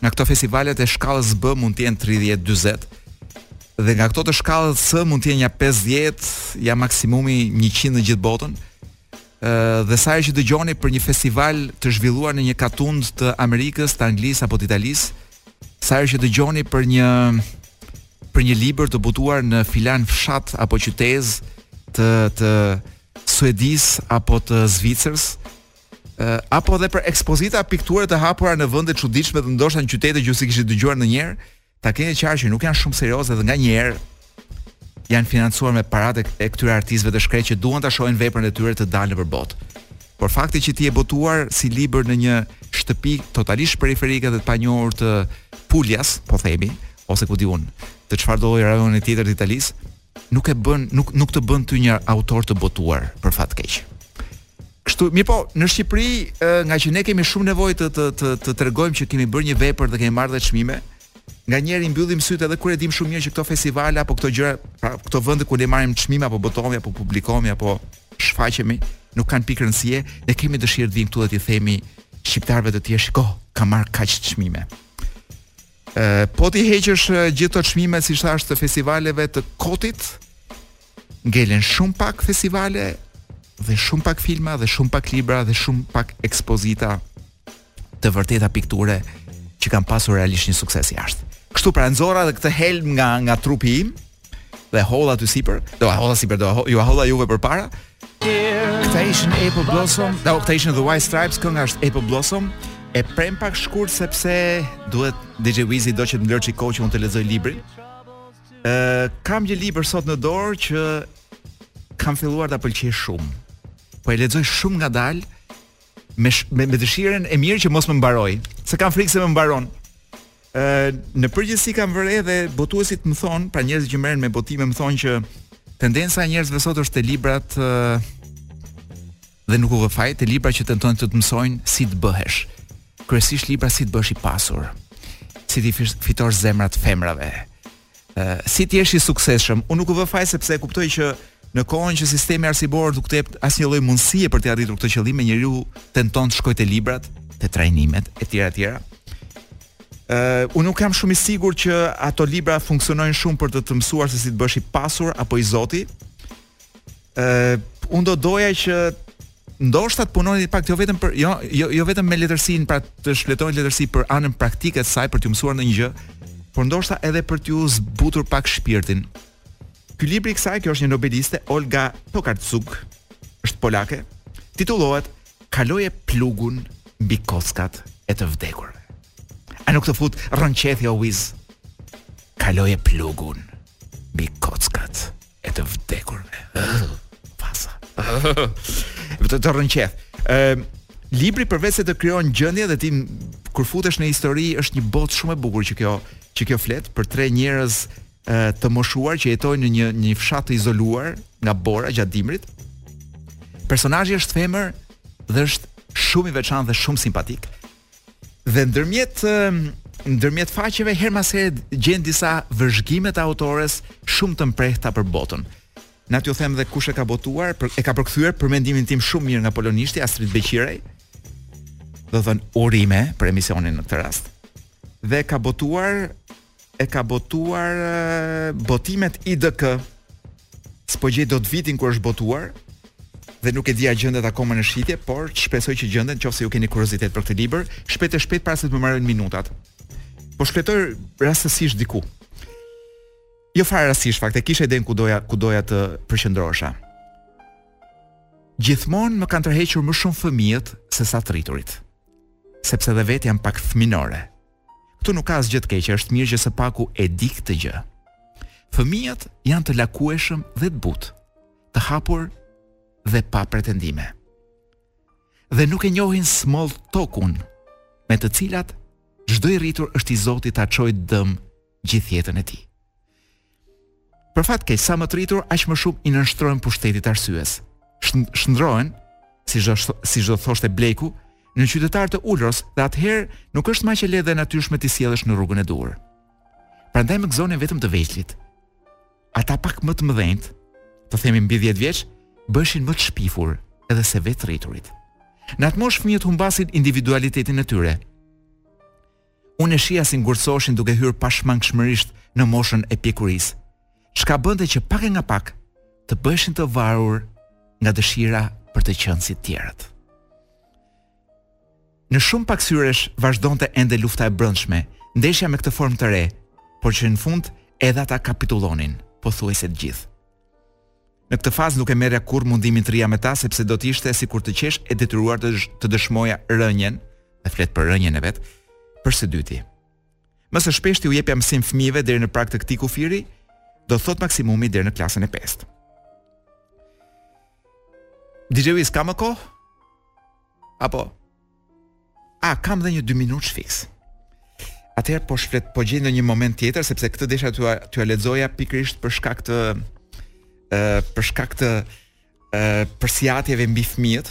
Nga këto festivale të shkallës B mund të jenë 30, 40. Dhe nga këto të shkallës C mund të jenë nja 50, ja maksimumi 100 në gjithë botën. Ë dhe sa herë që dëgjoni për një festival të zhvilluar në një katund të Amerikës, të Anglisë apo të Italisë, Sa herë që dëgjoni për një për një libër të botuar në filan fshat apo qytezë të të Suedisë apo të Zvicrës, uh, apo edhe për ekspozita pikture të hapura në vende të çuditshme të ndoshta në qytete që ju s'i kishit dëgjuar ndonjëherë, ta keni qartë që nuk janë shumë serioze dhe nganjëherë janë financuar me paratë e këtyre artistëve të shkretë që duan ta shohin veprën e tyre të dalë nëpër botë. Por fakti që ti e boton si libër në një shtëpi totalisht periferike dhe të panjohur të Puljas, po themi, ose ku di unë, të çfarëdo lloj rajoni tjetër të Italisë, nuk e bën nuk nuk të bën ty një autor të botuar për fat keq. Kështu, mirëpo, në Shqipëri, ngaqë ne kemi shumë nevojë të të të të tregojmë që kemi bërë një vepër dhe kemi marrë dhe çmime, nganjëherë mbyllim sytë edhe kur e dim shumë mirë që këto festivale apo këto gjëra, pra këto vende ku ne marrim çmime apo botohemi apo publikohemi apo shfaqemi, nuk kanë pikë rëndësie, ne kemi dëshirë të vijmë këtu dhe t'i themi shqiptarëve të tjerë, shiko, kam marrë kaq çmime. Ë, po t'i heqësh gjithë ato çmime siç thashë të festivaleve të kotit, ngelen shumë pak festivale dhe shumë pak filma dhe shumë pak libra dhe shumë pak ekspozita të vërteta pikture që kanë pasur realisht një sukses jashtë. Kështu pra e nxora dhe këtë helm nga nga trupi im dhe e hodha aty sipër, jua hodha sipër jua hodha juve përpara. Këta ishin Apple Blossom, da këta ishin The White Stripes, kënga është Apple Blossom. E prem pak shkurt sepse duhet DJ Wizi do që të më lërë kohë që unë të lexoj librin. Ë kam një libër sot në dorë që kam filluar ta pëlqej shumë. Po e lexoj shumë ngadalë me me, me dëshirën e mirë që mos më mbarojë. Se kam frikë se më mbaron. Ë në përgjithësi kam vënë re dhe botuesit më thonë, pra njerëzit që merren me botime më thonë që tendenca e njerëzve sot është te librat ë dhe nuk u vë faj te libra që tentojnë të të mësojnë si të bëhesh. Kryesisht libra si të bëhesh i pasur. Si t'i fitosh zemrat femrave. si të jesh i suksesshëm. Unë nuk u vë faj sepse e kuptoj që në kohën që sistemi arsimor nuk të jep asnjë lloj mundësie për t'i arritur këto qëllime, njeriu tenton të shkojë te librat, te trajnimet etj etj. Ë, uh, unë nuk jam shumë i sigurt që ato libra funksionojnë shumë për të të mësuar se si të bëhesh i pasur apo i zoti. ë uh, unë do doja që ndoshta të punoni pak jo vetëm për jo jo, jo vetëm me letërsinë pra të shfletoni letërsi për anën praktike të saj për t'ju mësuar ndonjë gjë, por ndoshta edhe për t'ju zbutur pak shpirtin. Ky libri i kësaj, kjo është një nobeliste Olga Tokarczuk, është polake, titullohet Kaloje plugun mbi kockat e të vdekurve. A nuk të fut rrëqethi o Wiz? Kaloje plugun mbi kockat e të vdekurve. Pasa. Vetë të rrëqeth. Ëm libri përveçse të krijon gjendje dhe ti kur futesh në histori është një botë shumë e bukur që kjo që kjo flet për tre njerëz të moshuar që jetojnë në një një fshat të izoluar nga bora gjatë dimrit. Personazhi është femër dhe është shumë i veçantë dhe shumë simpatik. Dhe ndërmjet ndërmjet faqeve her mas here gjen disa vëzhgime të autores shumë të mprehta për botën. Na t'ju them dhe kush e ka botuar, për, e ka përkthyer për mendimin tim shumë mirë nga polonishti Astrit Beqiraj. Do thon urime për emisionin në këtë rast. Dhe e ka botuar e ka botuar botimet IDK. S'po gjej dot vitin kur është botuar dhe nuk e di a gjendet akoma në shitje, por shpresoj që gjendet në qoftë se ju keni kuriozitet për këtë libër, shpejt e shpejt para se të më mbarojnë minutat. Po shfletoj rastësisht diku. Jo fare rastësisht, në fakt e kisha idenë ku doja ku doja të përqendrohesha. Gjithmonë më kanë tërhequr më shumë fëmijët se sa të rriturit. Sepse dhe vetë jam pak fëminore. Këtu nuk ka asgjë të keqe, është mirë që së paku e di këtë gjë. Fëmijët janë të lakueshëm dhe të butë, të hapur dhe pa pretendime. Dhe nuk e njohin small talk-un me të cilat çdo i rritur është i zoti ta çojë dëm gjithë jetën e tij. Për fat keq, sa më të rritur, aq më shumë i nënshtrohen pushtetit të arsyes. Shndërrohen, siç do siç do thoshte Bleku, në qytetarë të Ulros dhe atëherë nuk është më aq e lehtë dhe e natyrshme t'i sjellësh në rrugën e duhur. Prandaj më gëzonin vetëm të vegjlit. Ata pak më të mëdhenjtë, të themi mbi 10 vjeç, bëheshin më të shpifur edhe se vetë të rriturit. Në atë moshë fëmijët humbasin individualitetin e tyre. Unë e shihja si ngurtësoheshin duke hyrë pashmangshmërisht në moshën e pjekurisë, çka bënte që pak e nga pak të bëheshin të varur nga dëshira për të qenë si të tjerët. Në shumë pak syresh vazhdonte ende lufta e brendshme, ndeshja me këtë formë të re, por që në fund edhe ata kapitullonin, pothuajse të gjithë. Në këtë fazë nuk e merrja kurrë mundimin të rrija me ta sepse do të ishte sikur të qesh e detyruar të të dëshmoja rënien, dhe flet për rënien e vet, për së dyti. Më së shpeshti u jepja mësim fëmijëve deri në prag të këtij kufiri, do të thotë maksimumi deri në klasën e 5. DJ Wiz kam më kohë? Apo A kam dhe një dyminutësh fiks. Atëherë po shflet, po gjej ndonjë moment tjetër sepse këtë desha t'ua t'ua lexoja pikërisht për shkak të ë për shkak të ë përsiatjeve mbi fëmijët.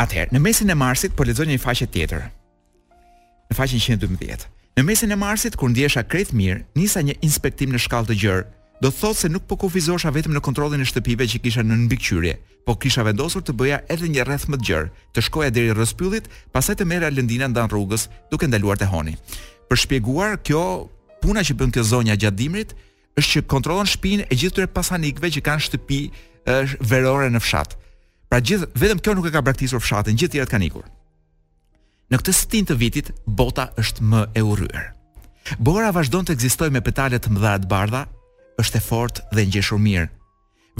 Atëherë, në mesin e marsit po lexoj një faqe tjetër. Në faqen 112. Në mesin e marsit kur ndihesha krejt mirë, nisa një inspektim në shkallë të gjerë. Do të thotë se nuk po kufizosha vetëm në kontrollin e shtëpive që kisha nën mbikëqyrje, po kisha vendosur të bëja edhe një rreth më të gjerë, të shkoja deri rrëzë pyllit, pastaj të merrja lëndina ndan rrugës, duke ndaluar te honi. Për ta shpjeguar, kjo puna që bën kjo zonja gjatë dimrit është që kontrollon shtëpinë e gjithë këtyre pasanikëve që kanë shtëpi verore në fshat. Pra gjithë vetëm kjo nuk e ka braktisur fshatin, gjithë të tjerët kanë ikur. Në këtë stinë të vitit, bota është më e urryer. Bora vazhdon të ekzistojë me petale të mëdha të bardha, është e fortë dhe e ngjeshur mirë.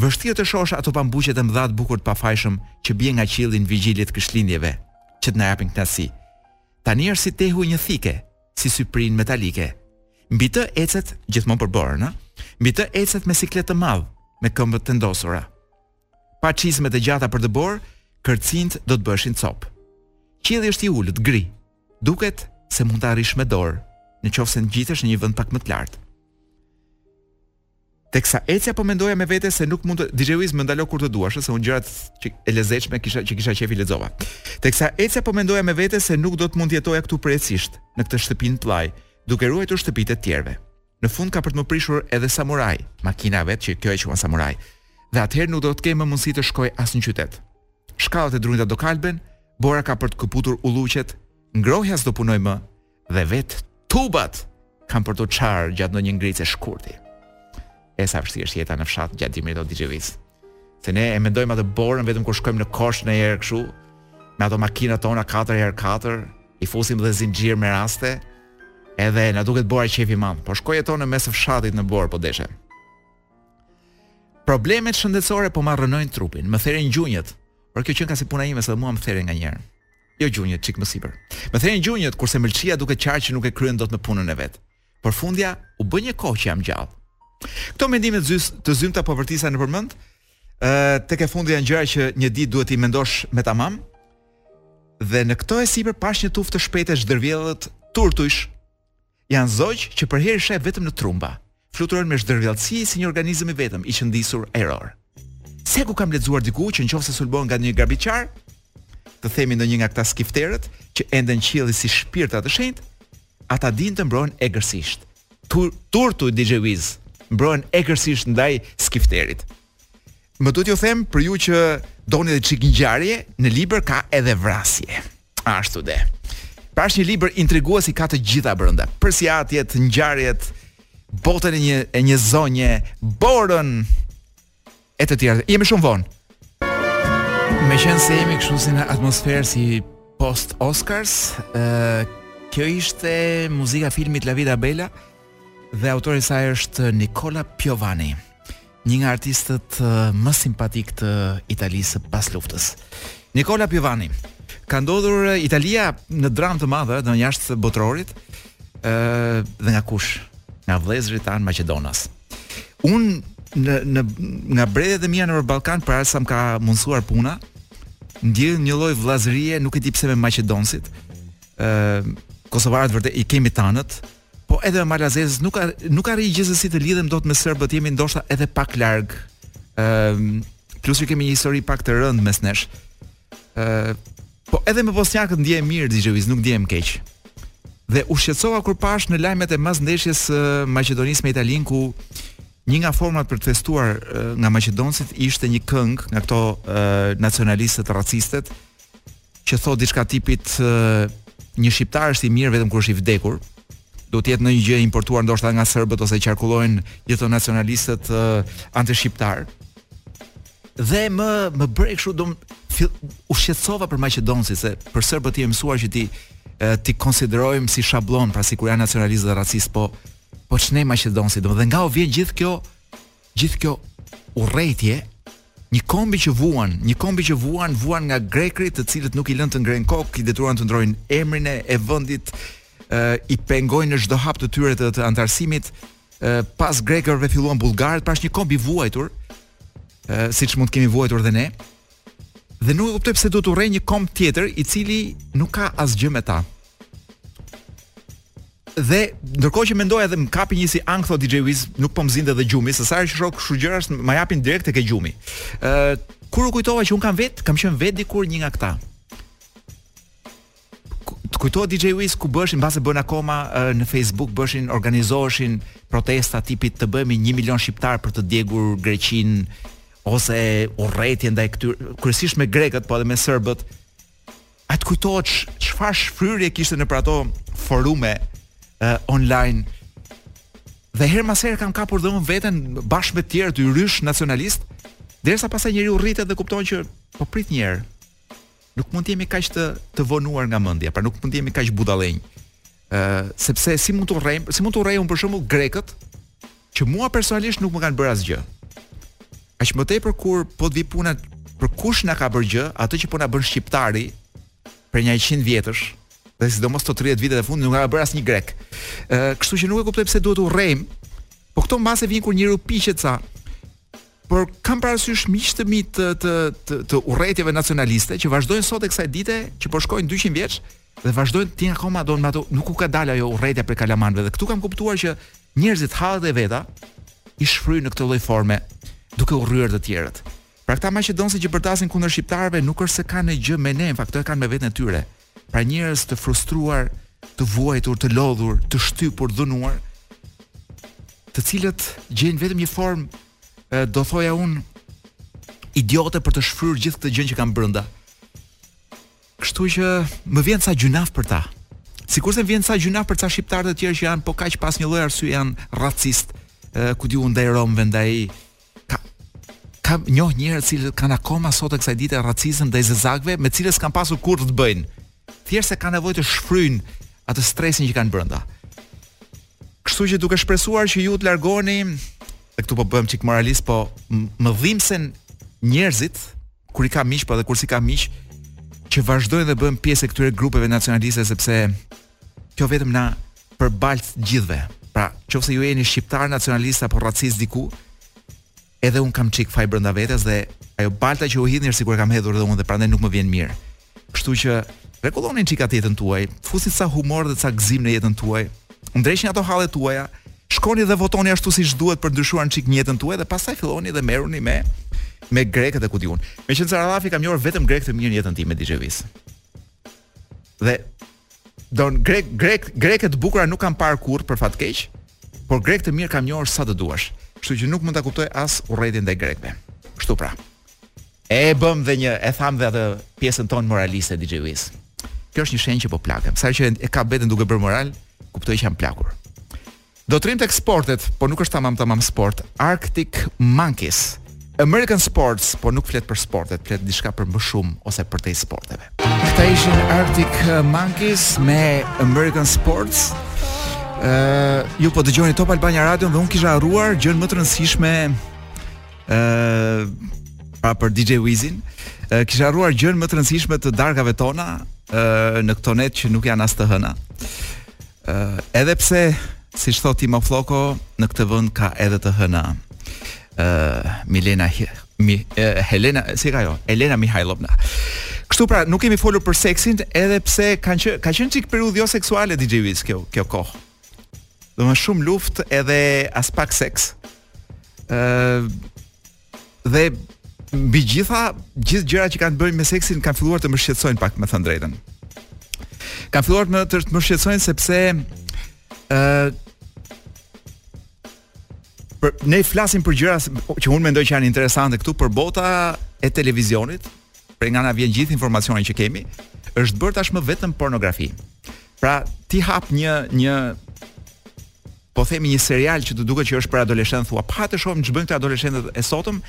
Vështirë të shohësh ato pambuqet e mëdha të bukur të pafajshëm që bien nga qielli në vigjilje të Krishtlindjeve, që të na japin kënaqësi. Tani është si tehu i një thike, si syprinë metalike. Mbi të ecet gjithmonë për borën, a? Mbi të ecet me siklet të madh, me këmbët të ndosura. Pa çizme të gjata për dëborë, kërcinjtë do të bëheshin copë. Qielli është i ulët, gri. Duket se mund ta arrish me dorë, në qoftë se ngjitesh në një vend pak më të lartë. Teksa ecja po mendoja me vete se nuk mund të DJ Wiz më ndalo kur të duash, se unë gjërat që e lezetshme kisha që kisha qejf i lexova. Teksa ecja po mendoja me vete se nuk do të mund të jetoja këtu përjetësisht në këtë shtëpi në pllajë, duke ruajtur shtëpitë e të tjerëve. Në fund ka për t'u më prishur edhe samuraj, makina e vet që kjo e quan samuraj. Dhe atëherë nuk do të kem më mundësi të shkoj as në qytet. Shkallët e drunjta do kalben, bora ka për të këputur ulluqet, ngrohja s'do punojë më dhe vetë tubat kanë për t'u çarë gjatë ndonjë ngrice shkurti. E sa vështirë është jeta në fshat gjatë dimrit o DJ Wiz. Se ne e mendojmë atë borën vetëm kur shkojmë në kosh një herë kështu, me ato makinat tona 4x4, i fusim dhe zinxhir me raste, edhe na duket bora qejf i madh, po shko jeto në mes të fshatit në borë po deshe. Problemet shëndetësore po ma rënojnë trupin, më theren gjunjët, por kjo qenka si puna ime se dhe mua më theren nganjëherë. Jo gjunjët, çikë më sipër. Më theren gjunjët, kurse mëlçia duket qartë që nuk e kryen dot më punën e vet. Por fundja u bë një kohë që jam gjallë. Këto mendime të zy të zymta po vërtisa nëpër mend. Ë tek e fundit janë gjëra që një ditë duhet t'i mendosh me tamam. Dhe në këto e sipër pashë një tufë të shpejtë e të zhdërvjellët turtujsh. Janë zogj që përherë i sheh vetëm në trumba. Fluturojnë me zhdërvjellësi si një organizëm i vetëm i qëndisur ajror. Se ku kam lexuar diku që në qoftë se sulmohen nga ndonjë grabitqar, të themi ndonjë nga këta skifterët që enden qielli si shpirta të shenjtë, Ata dinë të mbrohen egërsisht. Tur, turtujt DJ Wiz mbrohen egërsisht ndaj skifterit. Më duhet t'ju them për ju që doni edhe çik ngjarje, në libër ka edhe vrasje. Ashtu de. Pra është një libër intrigues i ka të gjitha brenda. Përsiatjet, ngjarjet, botën e një e një zonje, borën e të tjerë. Jemi shumë vonë. Me qenë se jemi kështu si në atmosferë si post Oscars, ë uh, kjo ishte muzika e filmit La Vita è Bella dhe autori i saj është Nicola Piovani, një nga artistët uh, më simpatik të Italisë së pas luftës. Nicola Piovani ka ndodhur uh, Italia në dramë të madhe, dhe jashtë botërorit, ë uh, dhe nga kush? Nga vëllezërit tanë maqedonas. Un në në nga bredhjet e mia nëpër Ballkan për aq sa më ka mundsuar puna, ndjej një lloj vllazërie, nuk e di pse me maqedonsit. ë uh, Kosovarët vërtet i kemi tanët, po edhe me malazezët nuk ar, nuk arrij gjithsesi të lidhem dot me serbët, jemi ndoshta edhe pak larg. ë uh, Plus që kemi një histori pak të rëndë mes nesh. Ë po edhe me bosnjakët ndjehem mirë DJ Wiz, nuk ndjehem keq. Dhe u shqetësova kur pashë në lajmet e masndeshjes së Maqedonisë me Italinë ku një nga format për të festuar nga maqedonësit ishte një këngë nga këto nacionalistet racistet që thotë diçka tipit një shqiptar është i mirë vetëm kur është i vdekur do të jetë ndonjë gjë e importuar ndoshta nga serbët ose qarkullojnë gjithë këto nacionalistet antishqiptare Dhe më më bëri kështu dom u shqetësova për maqedonsit se për serbët jemi mësuar që t'i t'i konsiderojmë si shabllon, pra sikur janë nacionalistë dhe racistë, po po ç'ne maqedonsit, domethënë nga u vjen gjithë kjo gjithë kjo urrejtje një komb i që vuan, një komb i që vuan, vuan nga grekrit, të cilët nuk i lënë të ngrenë kokë, i detyruan të ndrojnë emrin e, e vendit, ë i pengojnë në çdo hap të tyre të, të antarësimit, ë pas grekërve filluan bullgarët, pra është një komb i vuajtur siç mund të kemi vuajtur dhe ne. Dhe nuk e kuptoj pse duhet të urrej një komb tjetër i cili nuk ka asgjë me ta. Dhe ndërkohë që mendoj edhe më kapi një si ankth o DJ Wiz, nuk po m'zinte dhe gjumi, se sa herë që shoh kështu gjëra, ma japin direkt tek gjumi. Ë kur u kujtova që un kam vet, kam qenë vet dikur një nga këta. Të kujtohet DJ Wiz ku bëshin, mbase bëhen akoma në Facebook bëshin, organizoheshin protesta tipit të bëhemi 1 milion shqiptar për të djegur Greqinë ose urrejtje ndaj këtyre, kryesisht me grekët, po edhe me serbët. A të kujtohet çfarë shfryrje kishte nëpër ato forume uh, online? Dhe herë mas here kam kapur dhe unë veten bashkë me të tjerë të rinj nacionalist, derisa pastaj njeriu rritet dhe kupton që po prit një herë. nuk mund të jemi kaq të të vonuar nga mendja, pra nuk mund të jemi kaq budallenj. Ë, uh, sepse si mund të urrejmë, si mund të urrejmë për shembull grekët, që mua personalisht nuk më kanë bërë asgjë. Aq më tepër kur po të vi puna për kush na ka bërë gjë, atë që po na bën shqiptari për një 100 vjetësh, dhe sidomos këto 30 vitet e fundit nuk e ka bërë asnjë grek. Ë, uh, kështu që nuk e kuptoj pse duhet të urrejmë. Po këto mbase vijnë kur njeriu piqet sa por kam parasysh miq të mi të të të, të urrejtjeve nacionaliste që vazhdojnë sot e kësaj dite që po shkojnë 200 vjeç dhe vazhdojnë të jenë akoma domethënë ato nuk u ka dalë ajo urrejtja prej kalamanëve dhe këtu kam kuptuar që njerëzit hallet e veta i shfryjnë në këtë lloj forme duke urryer të tjerët. Pra këta maqedonësit që bërtasin kundër shqiptarëve nuk është se kanë gjë me ne, në fakt e kanë me veten e tyre. Pra njerëz të frustruar, të vuajtur, të lodhur, të shtypur, dhunuar, të cilët gjejnë vetëm një formë do thoja un idiote për të shfryrë gjithë këtë gjë që kanë brenda. Kështu që më vjen ca gjynah për ta. Sikurse vjen ca gjynah për ca shqiptarë të tjerë që janë po kaq pa asnjë lloj arsye janë racistë, ku di un ndaj romëve, ndaj ka ka njoh njerëz që kanë akoma sot e kësaj dite racizëm ndaj zezakëve, me të cilët s'kanë pasur kurrë të bëjnë. Thjesht se kanë nevojë të shfryjnë atë stresin që kanë brenda. Kështu që duke shpresuar që ju të largoheni, e këtu po bëhem çik moralist, po më dhimbsen njerëzit kur i kam miq, po edhe kur s'i kam miq, që vazhdojnë dhe bëhen pjesë e këtyre grupeve nacionaliste sepse Kjo vetëm na përbalt të gjithëve. Pra, nëse ju jeni shqiptar nacionalist apo racist diku, edhe un kam çik faj brenda vetes dhe ajo balta që ju hidhni është sikur e kam hedhur edhe unë dhe prandaj nuk më vjen mirë. Kështu që rregulloni çik atë jetën tuaj, fusni ca humor dhe ca gëzim në jetën tuaj. Ndreqni ato hallet tuaja, shkoni dhe votoni ashtu siç duhet për të ndryshuar çik jetën tuaj dhe pastaj filloni dhe merruni me me grekët e ku di un. Meqenëse ra llafi kam njohur vetëm grekë të mirë në jetën time DJ Wiz. Dhe domethënë grek grek greke të bukura nuk kam parë kurrë për fat keq, por grek të mirë kam njohur sa të duash. Kështu që nuk mund ta kuptoj as urrejtjen ndaj grekëve. Kështu pra. E bëm dhe një, e thamë dhe atë pjesën tonë moraliste DJ Wiz. Kjo është një shenjë që po plakem. Sa herë e kap veten duke bërë moral, kuptoj që jam plakur. Do të rrimë tek sportet, po nuk është tamam tamam sport. Arctic Monkeys. American Sports, po nuk flet për sportet, flet diçka për më shumë ose përtej sporteve. Këta ishin Arctic Monkeys me American Sports. Ë, uh, ju po dëgjoni Top Albania Radio dhe un kisha harruar gjën më të rëndësishme ë uh, pra për DJ Wizin. Uh, kisha harruar gjën më të rëndësishme të darkave tona ë uh, në këto net që nuk janë as të hëna. Uh, edhe pse, siç thotë Timo Flloko, në këtë vënd ka edhe të hëna. Uh, Milena, mi, uh, Helena, si e ka ajo? Helena Mihajlovna. Kështu pra, nuk kemi folur për seksin, edhe pse kanë që, ka qenë çikë periudhë jo seksuale, DJ Wiz, kjo, kjo kohë. Domethënë shumë luftë edhe as pak seks. Uh, Dhe mbi gjitha, gjithë gjërat që kanë të bëjnë me seksin kanë filluar të më shqetësojnë pak, me thënë të drejtën. Kanë filluar më të më shqetësojnë sepse ë uh, për ne flasim për gjëra që unë mendoj që janë interesante këtu por bota e televizionit, prej nga na vjen gjithë informacioni që kemi, është bërë tashmë vetëm pornografi. Pra, ti hap një një po themi një serial që të duket që është për adoleshentë thua, pa të shohim ç'bëjnë këta adoleshentët e sotëm,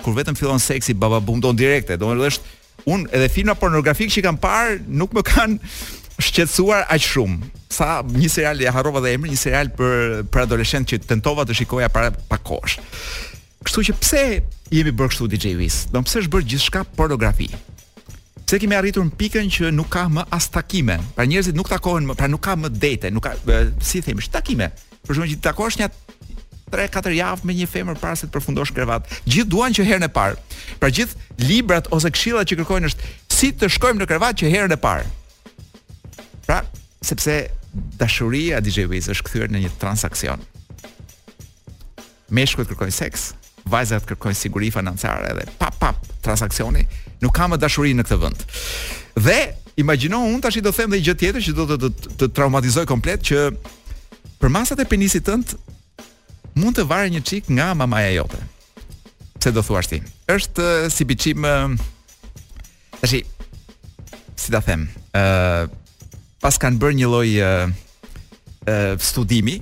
kur vetëm fillon seksi baba bum don direkte, do të thotë unë edhe filma pornografik që kam parë nuk më kanë shqetësuar aq shumë. Sa një serial e harrova dhe emrin, një serial për për adoleshentë që tentova të shikoja para pak kohësh. Kështu që pse jemi bërë kështu DJ Wiz? Do pse është bërë gjithçka pornografi? Pse kemi arritur në pikën që nuk ka më as takime? Pra njerëzit nuk takohen më, pra nuk ka më date, nuk ka si themi, është takime. Për shkak që të takosh një 3-4 javë me një femër para se të përfundosh në krevat. Gjithë duan që herën e parë. Pra gjithë librat ose këshillat që kërkojnë është si të shkojmë në krevat që herën e parë. Pra, sepse dashuria DJ Wiz është kthyer në një transaksion. Meshkujt kërkojnë seks, vajzat kërkojnë siguri financiare dhe pap pap transaksioni, nuk ka më dashuri në këtë vend. Dhe imagjino unë tashi do them dhe gjë tjetër që do të të, të, të traumatizojë komplet që për masat e penisit tënd mund të varen një çikë nga mamaja jote. Pse do thuash ti? Është si biçim Tash si ta them, ë uh, pas kanë bërë një lloj ë uh, uh, studimi,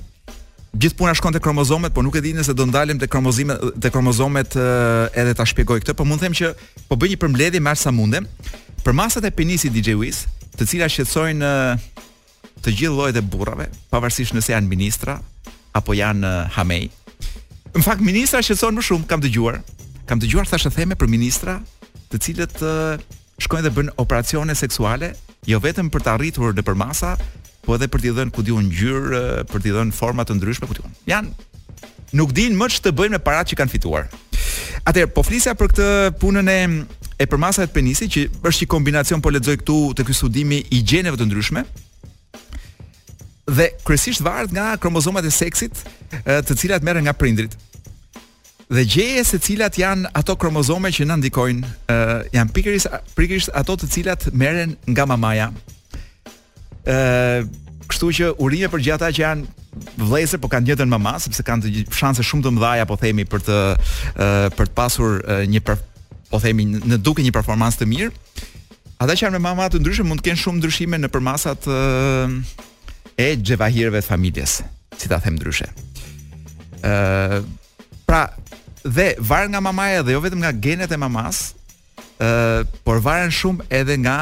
gjithë puna shkon te kromozomet, por nuk e di nëse do ndalem te kromozimet te kromozomet edhe ta shpjegoj këtë, po mund të them që po bëj një përmbledhje me aq sa mundem për masat e penisit DJ Wiz, të cilat shqetësojnë të gjithë llojet e burrave, pavarësisht nëse janë ministra apo janë eh, hamenj. Në fakt ministrat i shqetëson më shumë, kam dëgjuar. Kam dëgjuar thashetheme për ministra, të cilët eh, shkojnë dhe bëjnë operacione seksuale, jo vetëm për ta rritur në përmasa, po edhe për t'i dhënë ku di unë ngjyrë, eh, për t'i dhënë forma të ndryshme ku di unë. Jan nuk dinë më ç'të bëjnë me paratë që kanë fituar. Atëherë po flisja për këtë punën e e përmasave të penisit që është një kombinacion po lexoj këtu te ky studimi i gjeneve të ndryshme dhe kryesisht varet nga kromozomat e seksit, të cilat merren nga prindërit. Dhe gjeje se cilat janë ato kromozome që na ndikojnë, janë pikërisht pikërisht ato të cilat merren nga mamaja. Ëh, kështu që urime për gjithë ata që janë vëllezër, po kanë të njëjtën mama, sepse kanë shanse shumë të mëdha, po themi për të uh, për të pasur uh, një per, po themi në duke një performancë të mirë. Ata që janë me mama të ndryshme mund të kenë shumë ndryshime në përmasat uh, e xhevahirëve të familjes, si ta them ndryshe. Ëh, uh, pra dhe varen nga mamaja dhe jo vetëm nga genet e mamasë, ë uh, por varen shumë edhe nga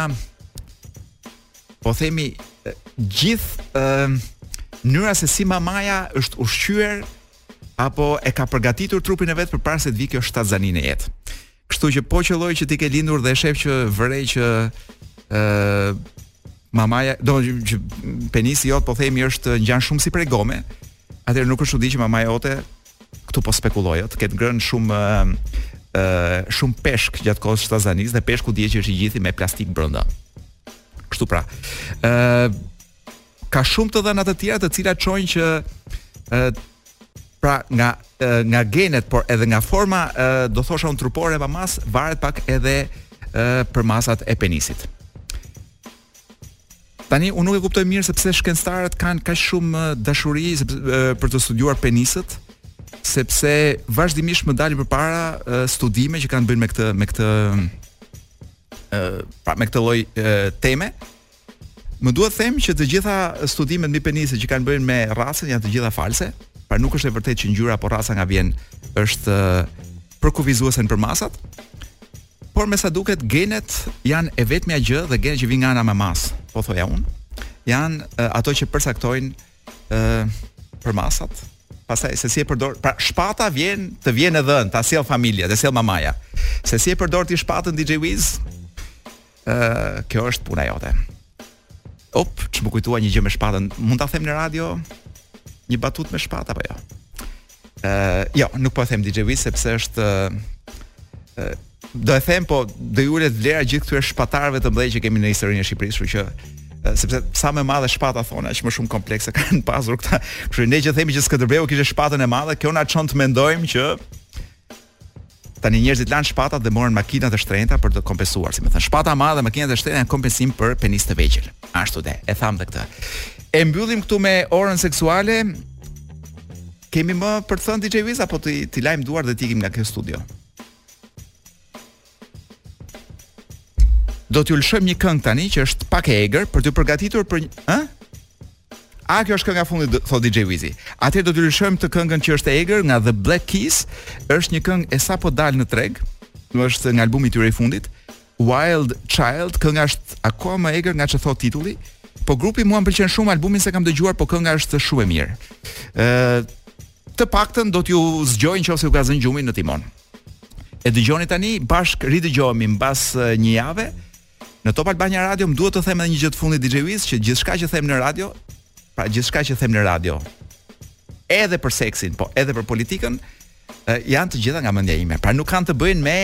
po themi gjithë ë uh, mënyra se si mamaja është ushqyer apo e ka përgatitur trupin e vet përpara se të vijë kjo shtatzani në jetë. Kështu që po qëlloi që ti ke lindur dhe shef që vëren që ë uh, mamaja do që penisi yt po themi është ngjan shumë si prej gome. Atëherë nuk është çudi që mamaja jote Këtu po spekuloj, të ketë ngrënë shumë ë shumë peshk gjatë kohës së shtatzanisë dhe peshku dihet që është i gjithi me plastikë brenda. Kështu pra. ë ka shumë të dhëna të tjera të cilat çojnë që ë pra nga nga genet por edhe nga forma do thosha unë trupore e mamasë varet pak edhe përmasat e penisit. Tani unë nuk e kuptoj mirë se pse shkencëtarët kanë kaq shumë dashuri sepse për të studiuar penisët, sepse vazhdimisht më dalin përpara studime që kanë të bëjnë me këtë me këtë ë pra me këtë lloj teme. Më duhet të them që të gjitha studimet mbi penisët që kanë të bëjnë me racën janë të gjitha false, pra nuk është e vërtetë që ngjyra apo raca nga vjen është përkufizuese në përmasat. Por me sa duket genet janë e vetmja gjë dhe genet që vijnë nga ana e mamasë, po thoja unë, janë uh, ato që përcaktojnë ë uh, përmasat, pastaj se si e përdor, pra shpata vjen të vjen e dhënë, ta sjell familja, ta sjell mamaja. Se si e përdor ti shpatën DJ Wiz? Ë, uh, kjo është puna jote. Op, ç'm'u kujtua një gjë me shpatën, mund ta them në radio një batutë me shpatë apo jo? Ë, jo, nuk po e them DJ Wiz sepse është ë do e them po do u ulet vlera gjithë këtyre shpatarëve të mëdhenj që kemi në historinë e Shqipërisë, kështu që sepse sa më e madhe shpata thonë, aq më shumë komplekse kanë pasur këta. Kështu ne që themi që Skënderbeu kishte shpatën e madhe, kjo na çon të mendojmë që Tani njerëzit lanë shpatat dhe morën makinat e shtrenjta për të kompensuar, si me thënë. Shpata e madhe dhe makinat e shtrenjta janë kompensim për penisë të vegjël. Ashtu de, e thamë dhe këtë. E mbyllim këtu me orën seksuale. Kemi më për të thënë DJ Wiz apo t'i lajmë duart dhe të ikim nga kjo studio. Do t'ju lëshojmë një këngë tani që është pak e egër për t'ju përgatitur për një, ë? A kjo është kënga fundit thot DJ Wizi. Atëherë do t'ju lëshojmë të këngën që është e egër nga The Black Keys, është një këngë e sapo dalë në treg, do është nga albumi i tyre i fundit, Wild Child, kënga është akoma më e egër nga ç'e thot titulli. Po grupi mua më pëlqen shumë albumin s'e kam dëgjuar, po kënga është shumë e mirë. Ë të paktën do t'ju zgjojë në qoftë se ju ka zënë gjumi në timon. E dëgjoni tani, bashk ridëgjohemi mbas një jave. Në Top Albania Radio më duhet të them edhe një gjë të fundit DJ Wiz që gjithçka që them në radio, pra gjithçka që them në radio, edhe për seksin, po edhe për politikën, janë të gjitha nga mendja ime. Pra nuk kanë të bëjnë me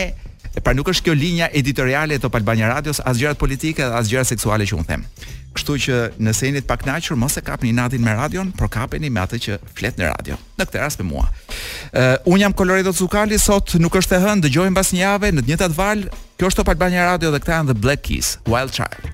pra nuk është kjo linja editoriale e Top Albania Radios, as gjërat politike dhe as gjërat seksuale që un them. Kështu që nëse jeni të pakënaqur, mos e kapni inatin me radion, por kapeni me atë që flet në radio. Në këtë rast me mua. Ë uh, un jam Koloreto Cukali, sot nuk është e hënë, dëgjohemi pas një jave në të njëjtat valë. Kjo është Top Albania Radio dhe këta janë The Black Keys, Wild Child.